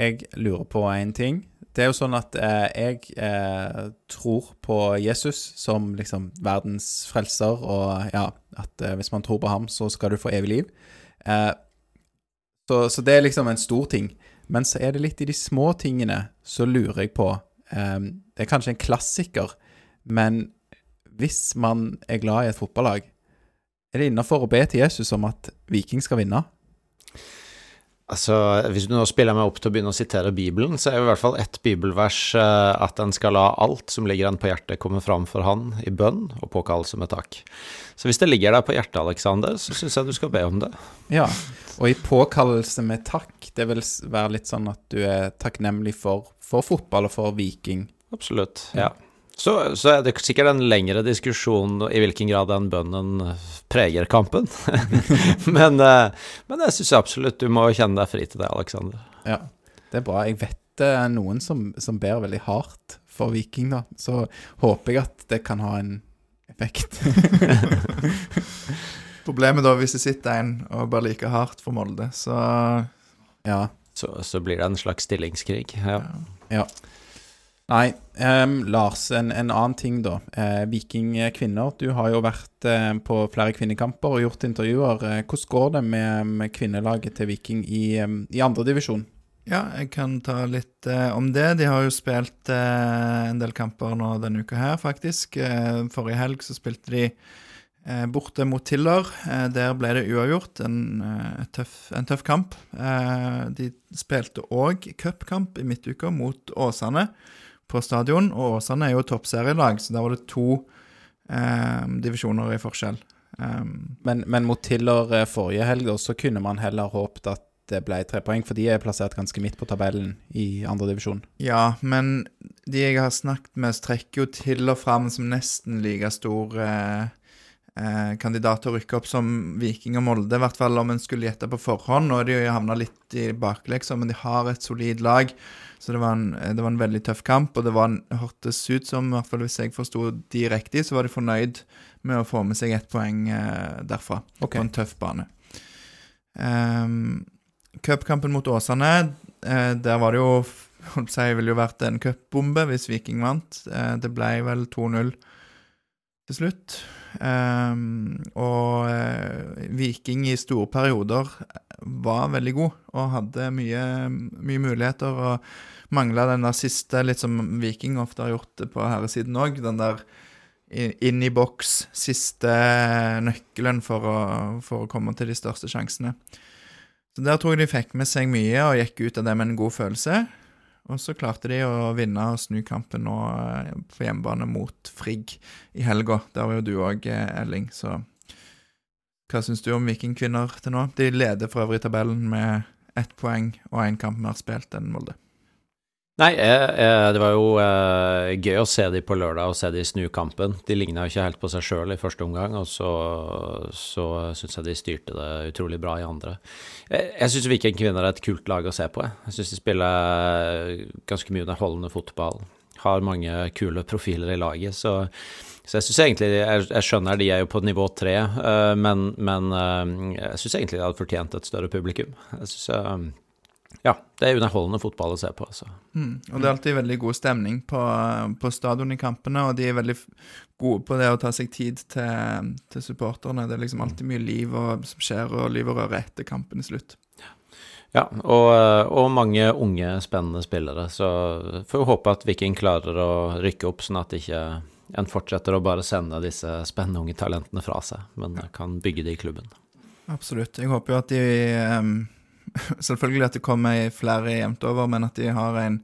jeg lurer på en ting. Det er jo sånn at eh, jeg eh, tror på Jesus som liksom verdens frelser, og ja, at eh, hvis man tror på ham, så skal du få evig liv. Eh, så, så det er liksom en stor ting. Men så er det litt i de små tingene så lurer jeg på um, Det er kanskje en klassiker, men hvis man er glad i et fotballag, er det innafor å be til Jesus om at Viking skal vinne? Altså, Hvis du nå spiller meg opp til å begynne å sitere Bibelen, så er jo i hvert fall ett bibelvers eh, at en skal la alt som ligger en på hjertet, komme fram for Han i bønn og påkallelse med takk. Så hvis det ligger deg på hjertet, Aleksander, så syns jeg du skal be om det. Ja, og i påkallelse med takk, det vil være litt sånn at du er takknemlig for, for fotball og for Viking. Absolutt. Ja. Så, så er det sikkert en lengre diskusjon i hvilken grad den bønnen preger kampen. men, eh, men jeg syns absolutt du må kjenne deg fri til det, Aleksander. Ja, det er bra. Jeg vet det er noen som, som ber veldig hardt for Viking, da. Så håper jeg at det kan ha en effekt. Problemet da, hvis det sitter en og bare like hardt for Molde, så ja. Så, så blir det en slags stillingskrig. Ja. Ja. Nei, um, Lars, en, en annen ting, da. Eh, Viking kvinner. Du har jo vært eh, på flere kvinnekamper og gjort intervjuer. Eh, hvordan går det med, med kvinnelaget til Viking i, um, i andredivisjon? Ja, jeg kan ta litt eh, om det. De har jo spilt eh, en del kamper nå denne uka her, faktisk. Eh, forrige helg så spilte de borte mot Tiller. Eh, der ble det uavgjort. En, eh, tøff, en tøff kamp. Eh, de spilte òg cupkamp i midtuka mot Åsane på stadion. Og Åsane er jo toppserielag, så der var det to eh, divisjoner i forskjell. Um, Men, men mot Tiller eh, forrige helg, så kunne man heller håpet at det ble tre poeng, for de er plassert ganske midt på tabellen i andredivisjon. Ja, men de jeg har snakket med, strekker jo til og fram som nesten like stor eh, eh, kandidat til å rykke opp som Viking og Molde, i hvert fall om en skulle gjette på forhånd. Nå er de jo havna litt i bakleksa, men de har et solid lag. Så det var, en, det var en veldig tøff kamp, og det var en, hørtes ut som, i hvert fall hvis jeg forsto de riktig, så var de fornøyd med å få med seg ett poeng eh, derfra, okay. på en tøff bane. Um, Cupkampen mot Åsane, eh, der var det jo holdt seg, ville jo vært en cupbombe hvis Viking vant. Eh, det ble vel 2-0 til slutt. Ehm, og eh, Viking i store perioder var veldig god og hadde mye, mye muligheter. Og mangla den der siste, litt som Viking ofte har gjort på herresiden òg. Den der inn i boks, siste nøkkelen for å, for å komme til de største sjansene. Så der tror jeg de fikk med seg mye og gikk ut av det med en god følelse. Og så klarte de å vinne og snu kampen nå eh, på hjemmebane mot Frigg i helga. Der var jo du òg, Elling, så hva syns du om Vikingkvinner til nå? De leder for øvrig tabellen med ett poeng og én kamp mer spilt enn Molde. Nei, eh, eh, det var jo eh, gøy å se de på lørdag og se de snu kampen. De ligna jo ikke helt på seg sjøl i første omgang, og så, så syns jeg de styrte det utrolig bra i andre. Jeg, jeg syns Viking Kvinner er et kult lag å se på. Jeg, jeg syns de spiller ganske mye underholdende fotball. Har mange kule profiler i laget, så, så jeg syns egentlig jeg, jeg skjønner de er jo på nivå tre, eh, men, men eh, jeg syns egentlig de hadde fortjent et større publikum. Jeg synes, eh, ja, det er underholdende fotball å se på, altså. Mm. Og det er alltid veldig god stemning på, på stadion i kampene, og de er veldig gode på det å ta seg tid til, til supporterne. Det er liksom alltid mye liv og, som skjer, og liv og røre etter kampen i slutt. Ja, og, og mange unge, spennende spillere. Så får vi håpe at Viking klarer å rykke opp, sånn at ikke en fortsetter å bare sende disse spennende unge talentene fra seg, men kan bygge de i klubben. Absolutt. Jeg håper jo at de em, Selvfølgelig at det kommer flere jevnt over, men at de har en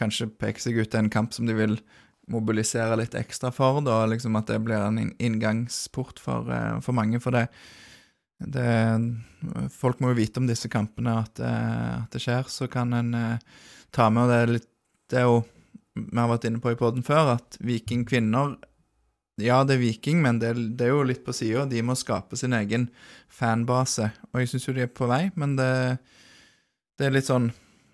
Kanskje peker seg ut en kamp som de vil mobilisere litt ekstra for, da, liksom at det blir en inngangsport for, eh, for mange. For det det, Folk må jo vite om disse kampene, at, eh, at det skjer. Så kan en eh, ta med, og det er litt Det er jo Vi har vært inne på i poden før, at Viking kvinner Ja, det er Viking, men det, det er jo litt på sida. De må skape sin egen fanbase. Og jeg syns jo de er på vei, men det, det er litt sånn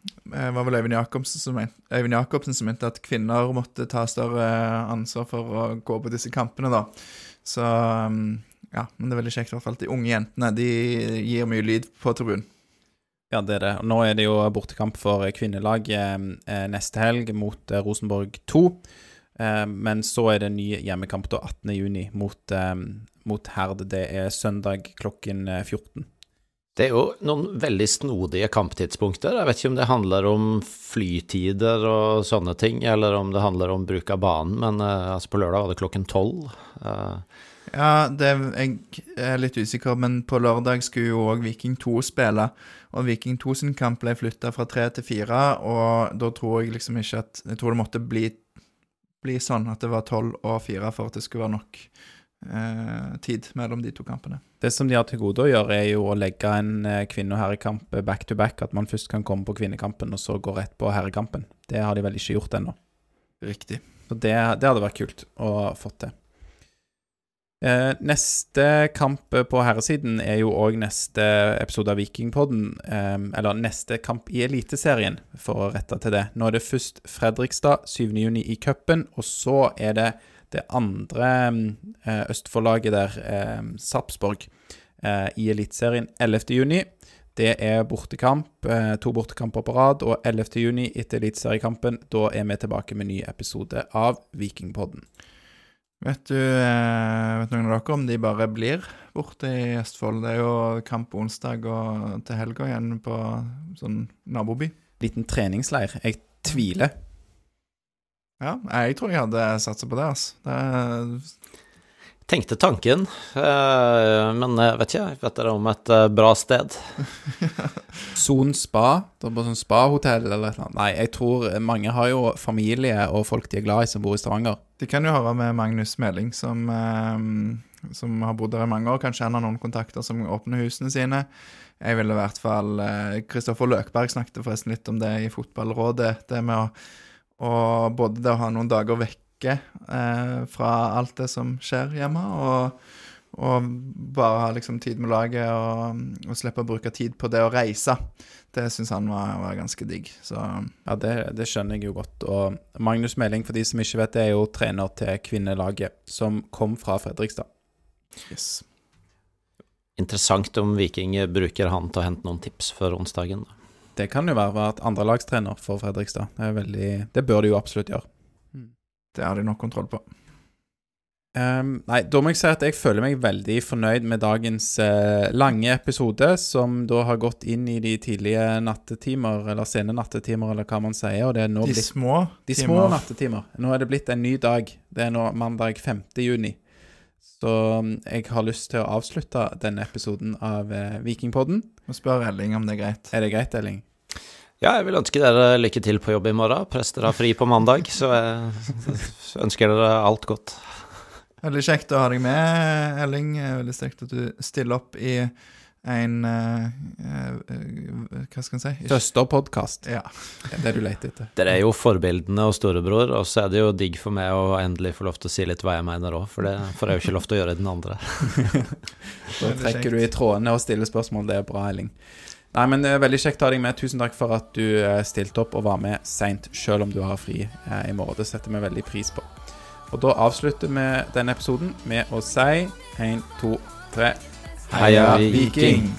det var vel Øyvind Jacobsen som, Øyvind Jacobsen som mente at kvinner måtte ta større ansvar for å gå på disse kampene, da. Så um, ja, men det er veldig kjekt i hvert fall de unge jentene de gir mye lyd på tribunen. Ja, det er det. Nå er det jo bortekamp for kvinnelaget eh, neste helg mot eh, Rosenborg 2. Eh, men så er det ny hjemmekamp da 18.6 mot, eh, mot Herd. Det er søndag klokken eh, 14. Det er jo noen veldig snodige kamptidspunkter. Jeg vet ikke om det handler om flytider og sånne ting, eller om det handler om bruk av banen, men eh, altså på lørdag var det klokken tolv. Eh, Ja, det er, jeg er litt usikker, men på lørdag skulle jo òg Viking 2 spille. Og Viking 2 sin kamp ble flytta fra tre til fire, og da tror jeg liksom ikke at Jeg tror det måtte bli, bli sånn at det var tolv og fire for at det skulle være nok eh, tid mellom de to kampene. Det som de har til gode å gjøre, er jo å legge en eh, kvinne- og herrekamp back to back. At man først kan komme på kvinnekampen, og så gå rett på herrekampen. Det har de vel ikke gjort ennå. Riktig. Så det, det hadde vært kult å få til. Eh, neste kamp på herresiden er jo òg neste episode av Vikingpodden. Eh, eller neste kamp i Eliteserien, for å rette til det. Nå er det først Fredrikstad 7.6 i cupen, og så er det det andre eh, Østfold-laget der, eh, Sarpsborg, eh, i Eliteserien 11.6. Det er bortekamp, eh, to bortekamper på rad, og 11.6 etter Eliteseriekampen, da er vi tilbake med ny episode av Vikingpodden. Vet du eh, vet noen av dere om de bare blir borte i Østfold? Det er jo kamp på onsdag og til helga igjen på sånn naboby. Liten treningsleir. Jeg tviler. Ja, jeg tror jeg hadde satsa på det, altså. Det, tenkte tanken, eh, men jeg vet ikke. Vet dere om et eh, bra sted? Son spa. Det er bare sånn spahotell eller noe. Nei, jeg tror mange har jo familie og folk de er glad i som bor i Stavanger. de kan jo høre med Magnus Meling, som, eh, som har bodd der i mange år. Kanskje han har noen kontakter som åpner husene sine. Jeg ville i hvert fall Kristoffer Løkberg snakket forresten litt om det i Fotballrådet. Det med å, å både det å ha noen dager vekke eh, fra alt det som skjer hjemme, og, og bare ha liksom tid med laget og, og slippe å bruke tid på det å reise. Det syns han var, var ganske digg. Så Ja, det, det skjønner jeg jo godt. Og Magnus Meling, for de som ikke vet det, er jo trener til kvinnelaget, som kom fra Fredrikstad. yes. Interessant om Viking bruker han til å hente noen tips før onsdagen. Det kan jo være at andrelagstrener for Fredrikstad. Det, er veldig, det bør de jo absolutt gjøre. Det har de nok kontroll på. Um, nei, da må jeg si at jeg føler meg veldig fornøyd med dagens uh, lange episode, som da har gått inn i de tidlige nattetimer, eller sene nattetimer, eller hva man sier. Og det er nå De blitt små de timer. små nattetimer. Nå er det blitt en ny dag. Det er nå mandag 5. juni. Så mm, jeg har lyst til å avslutte denne episoden av uh, Vikingpodden. Må spørre Elling om det er greit. Er det greit, Elling? Ja, jeg vil ønske dere lykke til på jobb i morgen. Prester har fri på mandag, så jeg ønsker dere alt godt. Veldig kjekt å ha deg med, Elling. Veldig kjekt at du stiller opp i en uh, uh, Hva skal en si? Søsterpodkast. Ja. Det er det du leter etter. Dere er jo forbildene og storebror, og så er det jo digg for meg å endelig få lov til å si litt hva jeg mener òg, for det får jeg jo ikke lov til å gjøre i den andre. Da trekker du i trådene og stiller spørsmål. Det er bra, Elling. Nei, men det er Veldig kjekt å ha deg med. Tusen takk for at du eh, stilte opp og var med seint, selv om du har fri eh, i morgen. Det setter vi veldig pris på. Og da avslutter vi denne episoden med å si én, to, tre Heia Viking!